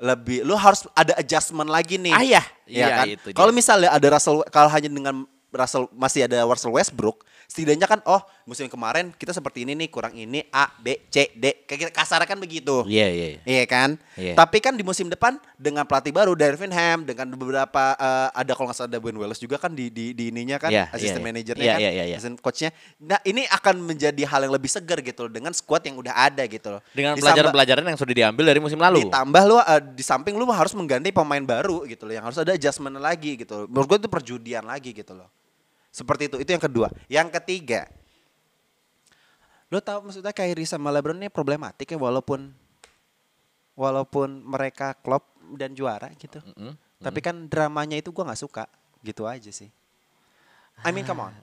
lebih lu harus ada adjustment lagi nih. Ah, iya. Ya Iya, kan? Kalau misalnya ada Russell kalau hanya dengan Russell masih ada Russell Westbrook, setidaknya kan oh musim kemarin kita seperti ini nih, kurang ini A, B, C, D. Kayak kita kasarnya kan begitu. Iya, iya, iya. Iya kan? Iya. Tapi kan di musim depan dengan pelatih baru Darvin Ham dengan beberapa eh, ada kalau nggak salah ada Ben Wallace juga kan di di, di ininya kan Iya, asisten iya. manajernya Iya, kan, iya, iya, iya. asisten coachnya. Nah ini akan menjadi hal yang lebih segar gitu loh dengan squad yang udah ada gitu loh. Dengan pelajaran-pelajaran yang sudah diambil dari musim lalu. Ditambah lu eh, di samping lu harus mengganti pemain baru gitu loh yang harus ada adjustment lagi gitu loh. Menurut gue itu perjudian lagi gitu loh. Seperti itu. Itu yang kedua. Yang ketiga. Lu tahu maksudnya Kyrie sama LeBron ini problematik ya walaupun walaupun mereka klop dan juara gitu. Mm-mm. Tapi kan dramanya itu gua nggak suka. Gitu aja sih. I mean come on.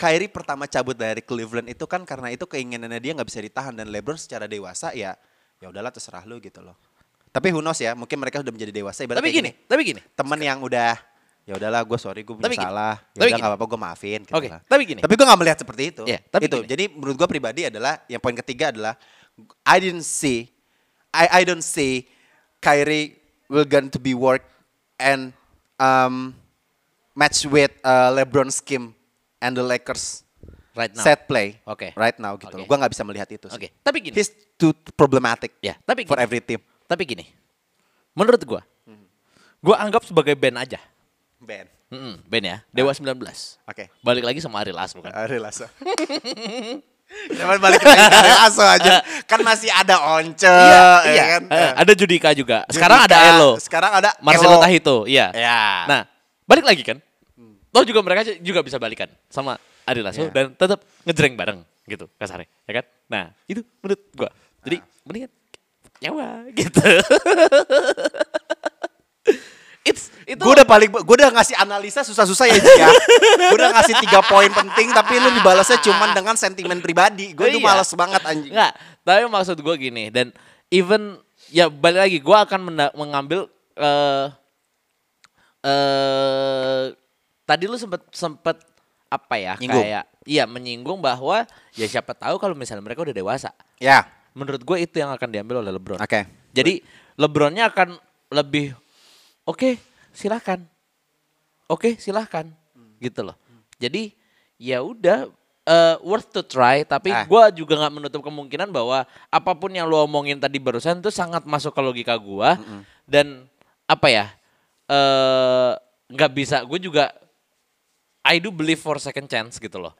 Kyrie pertama cabut dari Cleveland itu kan karena itu keinginannya dia nggak bisa ditahan dan LeBron secara dewasa ya ya udahlah terserah lu gitu loh. Tapi who knows ya, mungkin mereka sudah menjadi dewasa. Tapi kayak gini, tapi gini. temen yang udah ya udahlah gue sorry gue punya Tapi salah. Ya tapi udah nggak apa-apa gue maafin. Gitu Oke, lah. tapi gini. Tapi gue nggak melihat seperti itu. Iya, tapi itu. gini. Jadi menurut gue pribadi adalah yang poin ketiga adalah I didn't see I I don't see Kyrie will going to be work and um, match with uh, LeBron scheme and the Lakers Right now. set play Oke. right now gitu. Oke. Gue nggak bisa melihat itu. sih. Oke, tapi gini. He's too problematic Ya, tapi for gini. every team. Tapi gini. Menurut gua, gua anggap sebagai band aja. Ben. Mm-mm, band ya, Dewa 19. Oke. Balik lagi sama Ari Lasso kan. Ari Lasso. Jangan balik lagi ke Ari Lasso aja. Kan masih ada Once, ya iya. kan? Ada Judika juga. Sekarang ada Judika, Elo. Sekarang ada Marcelo Elo. Tahito, iya. Ya. Nah, balik lagi kan. Toh juga mereka juga bisa balikan sama Ari Lasso Iya. dan tetap ngejreng bareng gitu kasarnya, ya kan? Nah, itu menurut gua. Jadi mendingan nyawa gitu. It's itu Gue udah paling, gue udah ngasih analisa susah-susah ya Ji, ya. gue udah ngasih tiga poin penting, tapi lu dibalasnya cuman dengan sentimen pribadi. Gue tuh Iya. males banget anjing. Enggak, tapi maksud gue gini dan even ya balik lagi gue akan mengambil eh eh tadi lu sempet sempet apa ya Nyinggung. kayak iya menyinggung bahwa ya siapa tahu kalau misalnya mereka udah dewasa. Ya, Menurut gue itu yang akan diambil oleh LeBron. oke. Jadi LeBronnya akan lebih oke silahkan, oke silahkan gitu loh. Jadi ya udah eh, worth to try. Tapi Ah. gua juga nggak menutup kemungkinan bahwa apa pun yang lu omongin tadi barusan itu sangat masuk ke logika gua dan apa ya eh nggak bisa. Gue juga I do believe for second chance gitu loh.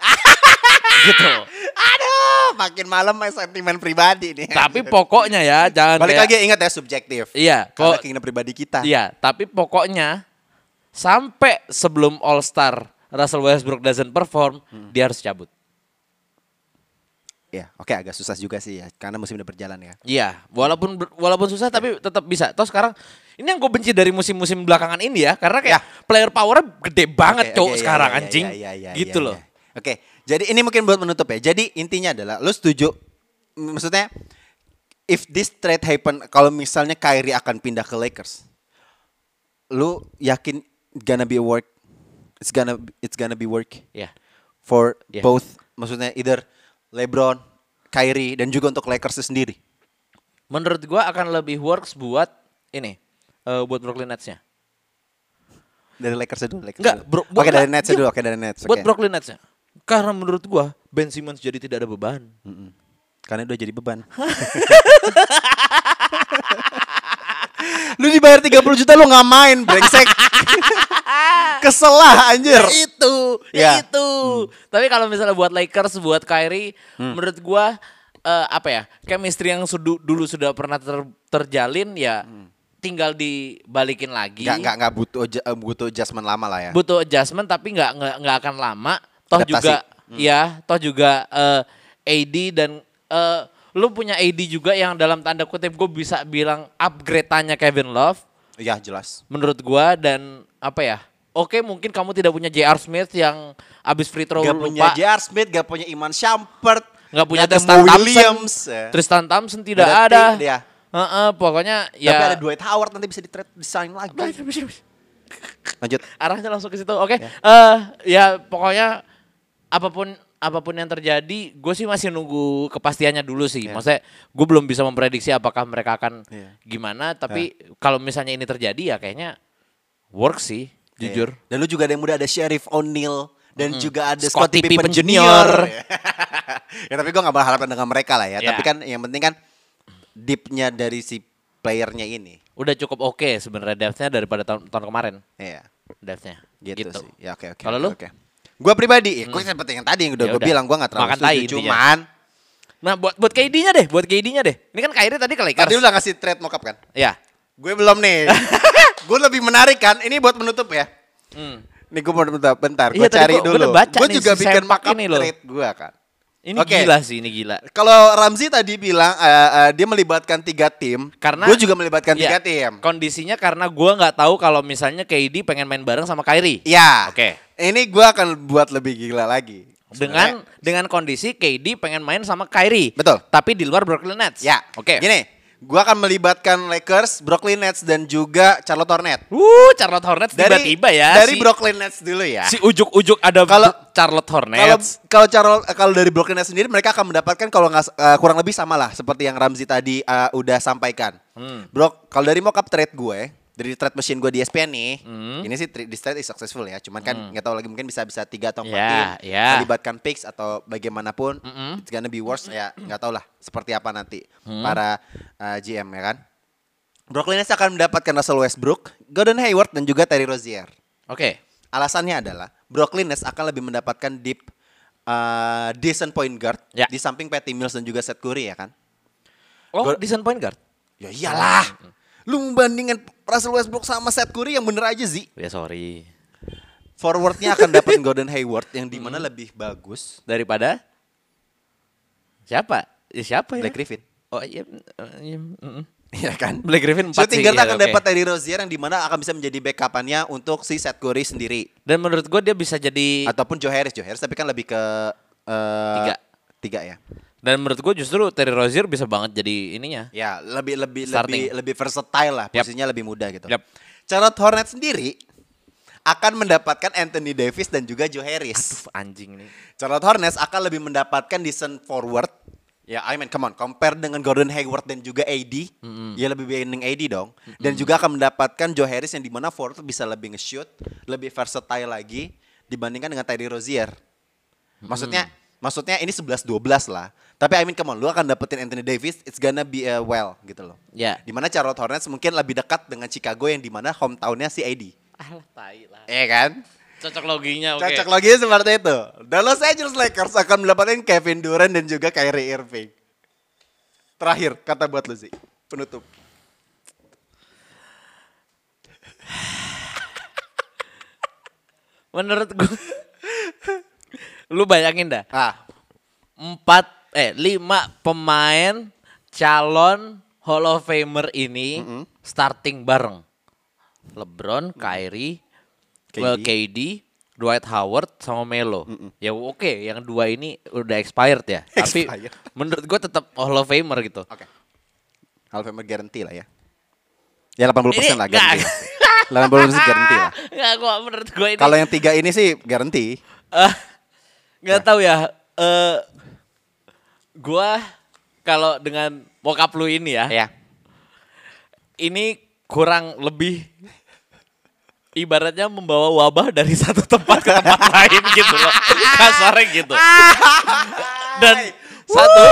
Gitu. Aduh, makin malam main sentimen pribadi nih. Tapi pokoknya ya jangan balik kayak- lagi ingat ya subjektif. Iya, kok- keinginan pribadi kita. Iya, tapi pokoknya sampai sebelum All Star Russell Westbrook doesn't perform, Hmm. dia harus cabut. Iya, oke agak susah juga sih ya, karena musim udah berjalan ya. Iya, walaupun walaupun susah tapi tetap bisa. Toh sekarang ini yang gue benci dari musim-musim belakangan ini ya, karena kayak Ya. player powernya gede banget Oke, cowok oke, iya, sekarang iya, anjing, iya, iya, gitu iya, loh. iya. Oke, jadi ini mungkin buat menutup ya. Jadi intinya adalah, lu setuju? Maksudnya, if this trade happen, kalau misalnya Kyrie akan pindah ke Lakers, lu yakin gonna be work? It's gonna it's gonna be work Ya, for Yeah. both. Maksudnya either LeBron, Kyrie, dan juga untuk Lakers sendiri. menurut gua akan lebih works buat ini, eh, buat Brooklyn Nets-nya. Dari Lakers dulu. Lakers Enggak, bro, Oke buat- dari Nets dulu. Oke dari Nets. Buat oke. Brooklyn Nets-nya. Karena menurut gua Ben Simmons jadi tidak ada beban. Mm-mm. Karena udah jadi beban. lu dibayar 30 juta lu nggak main brengsek. Kesel lah anjir. itu, Ya. ya itu. Tapi kalau misalnya buat Lakers, buat Kyrie, menurut gua eh, apa ya? Chemistry yang sudu- dulu sudah pernah ter- terjalin ya tinggal dibalikin lagi. Gak, gak, gak butuh eh, butuh adjustment lama lah ya. Butuh adjustment tapi nggak nggak nggak akan lama. Toh Adaptasi. juga ya, toh juga eh, AD dan eh, lu punya AD juga yang dalam tanda kutip gue bisa bilang upgrade-nya Kevin Love Iya jelas. menurut gua dan apa ya? Oke, mungkin kamu tidak punya JR Smith yang abis free throw Gak lupa. punya J.R. Smith, gak punya Iman Shumpert. nggak punya gak ada Tristan Thompson. Williams. ya. Tristan Thompson tidak Nggak ada. T- dia. Heeh, pokoknya ya. Tapi ada Dwight Howard nanti bisa di trade design lagi. Lanjut. Arahnya langsung ke situ. Oke. Eh ya pokoknya apa pun apa pun yang terjadi, gue sih masih nunggu kepastiannya dulu sih. Ya. Maksudnya gue belum bisa memprediksi apakah mereka akan Iya. gimana. Tapi kalau misalnya ini terjadi ya kayaknya work sih, jujur. Iya. Dan lu juga ada yang muda ada Sheriff O'Neal dan juga ada Scottie Scottie Pippen Pippen Junior. Ya tapi gue gak berharap dengan mereka lah ya. Ya. Tapi kan yang penting kan deepnya dari si playernya ini. Udah cukup oke sebenarnya depth-nya daripada tahun, tahun kemarin. Iya. Depth-nya. Gitu, sih. Ya oke oke. Kalau oke, lu? Oke. Gue pribadi, ya, gue seperti yang tadi yang udah Ya gue bilang gue gak terlalu Makan setuju. tai. Cuman Nah, buat buat KD-nya deh, buat KD-nya deh. Ini kan Kyrie tadi ke Lakers. tadi udah ngasih trade mockup kan? Ya. Gue belum nih. gue lebih menarik kan. Ini buat menutup ya. Hmm. Nih gue mau bentar, bentar. Gue Iya, tadi cari gua- dulu. Gue juga bikin mock-up ini loh. trade gue kan. Ini Oke. gila sih, ini gila. Kalau Ramzi tadi bilang eh, eh, dia melibatkan tiga tim, Karena gue juga melibatkan Iya, tiga tim. Kondisinya karena gua nggak tahu kalau misalnya KD pengen main bareng sama Kyrie. Iya. Oke. Ini gue akan buat lebih gila lagi. Dengan dengan kondisi KD pengen main sama Kyrie. Betul. Tapi di luar Brooklyn Nets. Ya. Oke. Gini, gue akan melibatkan Lakers, Brooklyn Nets dan juga Charlotte Hornets. Wuh, Charlotte Hornets tiba-tiba ya. Dari si, Brooklyn Nets dulu ya. si ujuk-ujuk ada Kalau- Charlotte Hornets. kalau Charlotte kalau dari Brooklyn Nets sendiri mereka akan mendapatkan kalau nggak eh, kurang lebih sama lah seperti yang Ramzi tadi eh, udah sampaikan. Hmm. Bro, kalau dari mock-up trade gue, dari trade machine gue di ESPN nih, Hmm. ini sih di trade is successful ya. Cuman kan nggak tahu lagi mungkin bisa bisa tiga atau empat Ya, tim ya. melibatkan picks atau bagaimanapun, Mm-mm. it's gonna be worse ya nggak tahu lah seperti apa nanti Hmm. para eh, GM ya kan. Brooklyn Nets akan mendapatkan Russell Westbrook, Gordon Hayward dan juga Terry Rozier. Oke. Alasannya adalah Brooklyn Nets akan lebih mendapatkan deep uh, decent point guard Ya. di samping Patty Mills dan juga Seth Curry ya kan? Oh, Gua- decent point guard. Ya iyalah. Lu membandingkan Russell Westbrook sama Seth Curry yang bener aja sih. Ya sorry. Forwardnya akan dapat Gordon Hayward yang di mana lebih bagus Daripada siapa? Ya siapa ya? Black Griffin. Oh iya. eh, iya. Iya kan? Black Griffin 4 Shooting guard iya, akan dapat Terry Rozier yang di mana akan bisa menjadi backupannya untuk si Seth Curry sendiri Dan menurut gue dia bisa jadi ataupun Joe Harris. Joe Harris tapi kan lebih ke uh, Tiga. Tiga ya. Dan menurut gue justru Terry Rozier bisa banget jadi ininya. Ya, lebih lebih Starting. lebih lebih versatile lah, posisinya lebih mudah gitu. Yap. Charlotte Hornets sendiri akan mendapatkan Anthony Davis dan juga Joe Harris. Aduh, anjing nih. Charlotte Hornets akan lebih mendapatkan decent forward. Ya, I mean, come on, compare dengan Gordon Hayward dan juga AD, ya lebih banding AD dong. Dan juga akan mendapatkan Joe Harris yang di mana forward bisa lebih nge-shoot, lebih versatile lagi dibandingkan dengan Terry Rozier. Maksudnya, maksudnya ini 11-12 lah. Tapi I mean, come on, lu akan dapetin Anthony Davis, it's gonna be a well gitu loh. Ya. Di mana Charlotte Hornets mungkin lebih dekat dengan Chicago yang di mana hometownnya si AD. Alah, tai lah. Iya kan? Cocok loginya oke. Cocok lagi seperti itu. Dan Los Angeles Lakers akan mendapatkan Kevin Durant dan juga Kyrie Irving. Terakhir, kata buat lu sih. Penutup. Menurut gue Lu bayangin dah Ah, Empat Eh lima pemain Calon Hall of Famer ini Starting bareng LeBron, Kyrie KD. KD, KD Dwight Howard sama Melo. Ya oke, yang dua ini udah expired ya. Tapi Expired. menurut gue tetap Hall of Famer gitu. oke. Hall of Famer guarantee lah ya. Ya 80% Ini lah guarantee. 80% guarantee lah. Enggak gua menurut gue ini Kalau yang tiga ini sih guarantee. Eh, nggak tahu ya. Eh, gua kalau dengan bokap lu ini ya, Ya. ini kurang lebih ibaratnya membawa wabah dari satu tempat ke tempat lain gitu loh. Kasarnya gitu. Dan satu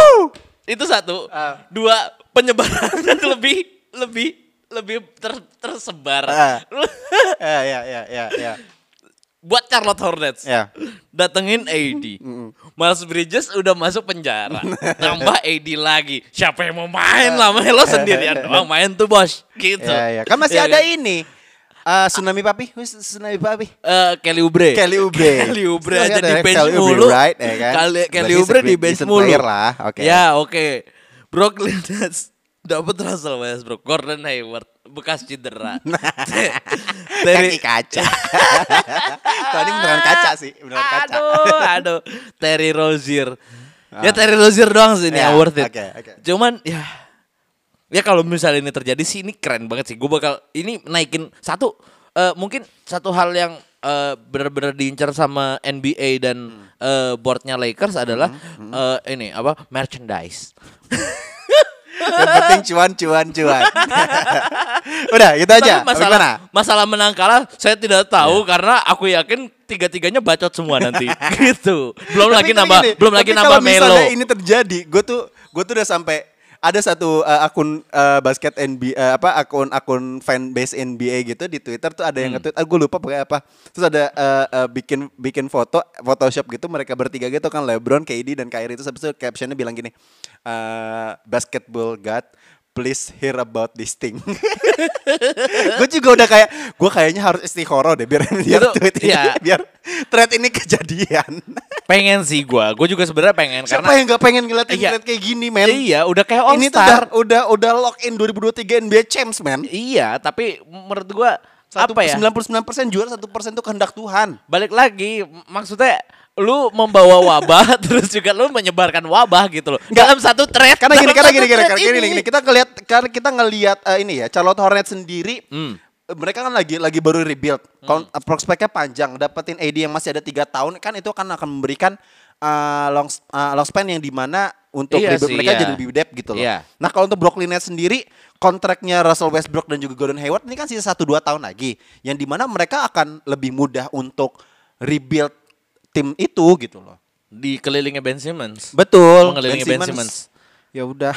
itu satu, Ah. dua penyebarannya lebih lebih lebih ter- tersebar. Ah. Ya, ya, ya, ya, ya. Buat Charlotte Hornets. Ya. datengin AD. Miles Bridges udah masuk penjara. Tambah AD lagi. Siapa yang mau main lah? Lo sendirian doang main tuh bos. Gitu. Ya, ya. Kan masih Ya ada kan? ini. Eh, tsunami papi, Who's tsunami papi. Eh, Kelly Oubre. Kelly Oubre. Kelly Masih aja di bench Kelly mulu. right, ya kan? Kelly, Kelly Oubre di bench mulu. lah, oke. Ya oke. Brooklyn Nets dapat Russell Westbrook, Gordon Hayward bekas cedera. Kaki kaca. Tuh, ini beneran kaca sih, beneran kaca. Aduh, aduh. Terry Rozier. Ya Terry Rozier doang sih ini yang worth it. oke, oke. Cuman ya ya kalau misalnya ini terjadi sih ini keren banget sih. Gue bakal ini naikin satu eh, mungkin satu hal yang eh, benar-benar diincar sama NBA dan Hmm. eh, boardnya Lakers adalah eh, ini apa merchandise. Yang penting cuan cuan cuan. Udah, gitu aja. Masalah Gimana? masalah menang kalah saya tidak tahu karena aku yakin tiga-tiganya bacot semua nanti. gitu. Belum lagi Tapi kan nambah gini, belum lagi nambah Melo. ini terjadi, gue tuh gue tuh udah sampai ada satu uh, akun uh, basket NBA uh, apa akun akun fan base NBA gitu di Twitter tuh ada yang Hmm. nge-tweet, ah, gue lupa pakai apa. Terus ada uh, uh, bikin bikin foto Photoshop gitu mereka bertiga gitu kan LeBron, KD dan Kyrie itu habis itu captionnya bilang gini, uh, basketball god please hear about this thing. gue juga udah kayak gue kayaknya harus istiqoroh deh biar biar Itu, tweet ini iya. biar thread ini kejadian. Pengen sih gua. Gua juga sebenarnya pengen Siapa karena yang gak pengen ngeliatin Iya. thread kayak gini, men? Iya, udah kayak All Ini tuh udah, Star. udah udah lock in 2023 NBA Champs, man. Iya, tapi menurut gua Satu, apa ya? 99% juara, satu persen itu kehendak Tuhan. Balik lagi, maksudnya lu membawa wabah terus juga lu menyebarkan wabah gitu loh. Nggak. Dalam satu thread. Karena gini, karena satu gini, gini, karena gini, ini. gini, kita ngelihat, karena kita ngelihat eh, ini ya, Charlotte Hornets sendiri, Hmm. eh, mereka kan lagi lagi baru rebuild, Kon- eh, prospeknya panjang, dapetin AD yang masih ada tiga tahun, kan itu kan akan memberikan eh, long eh, long span yang di mana untuk Iya rebuild sih, mereka iya. jadi lebih depth gitu loh. Iya. Nah kalau untuk Brooklyn Nets sendiri, kontraknya Russell Westbrook dan juga Gordon Hayward ini kan sisa 1-2 tahun lagi, yang di mana mereka akan lebih mudah untuk rebuild tim itu gitu loh. Dikelilingi Ben Simmons. Betul. Mengelilingi Ben Simmons. Ya udah.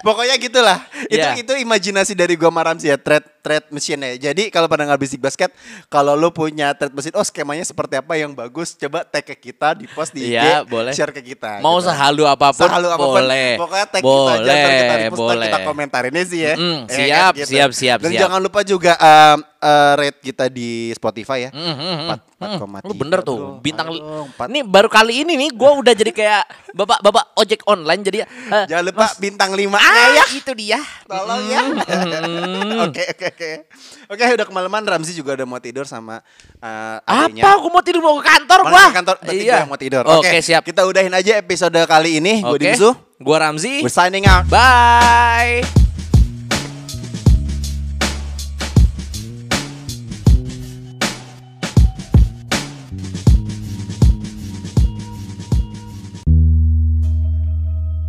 Pokoknya gitulah. Itu Ya. itu imajinasi dari gua sama Ramzi ya, thread thread mesin ya. Jadi kalau pada nggak bisik basket, kalau lu punya thread mesin, oh skemanya seperti apa yang bagus, coba tag ke kita di post di IG, Iya, boleh. share ke kita. Mau gitu. sehalu apa pun, Sehalu apa pun, boleh. Pokoknya tag kita aja, kita Boleh, repost, ntar kita boleh. komentarin ini sih ya. Ya siap, kan, siap, siap, Dan siap. jangan lupa juga um, uh, rate kita di Spotify ya. Hmm, hmm, hmm. Empat- Hmm, 4,3 Lu bener tuh, bro. bintang dong, empat. Ini baru kali ini nih gue udah jadi kayak bapak-bapak ojek online jadi eh, Jangan lupa Mas, bintang 5 ah, ya. itu dia. Tolong ya. Hmm. Oke oke oke. Oke udah kemalaman Ramzi juga udah mau tidur sama uh, Apa? Aku mau tidur mau ke kantor gua. ke kantor berarti iya. gue mau tidur. Oke, siap. Kita udahin aja episode kali ini. Gue Oke. Dimsu. Gua Ramzi. We're signing out. Bye.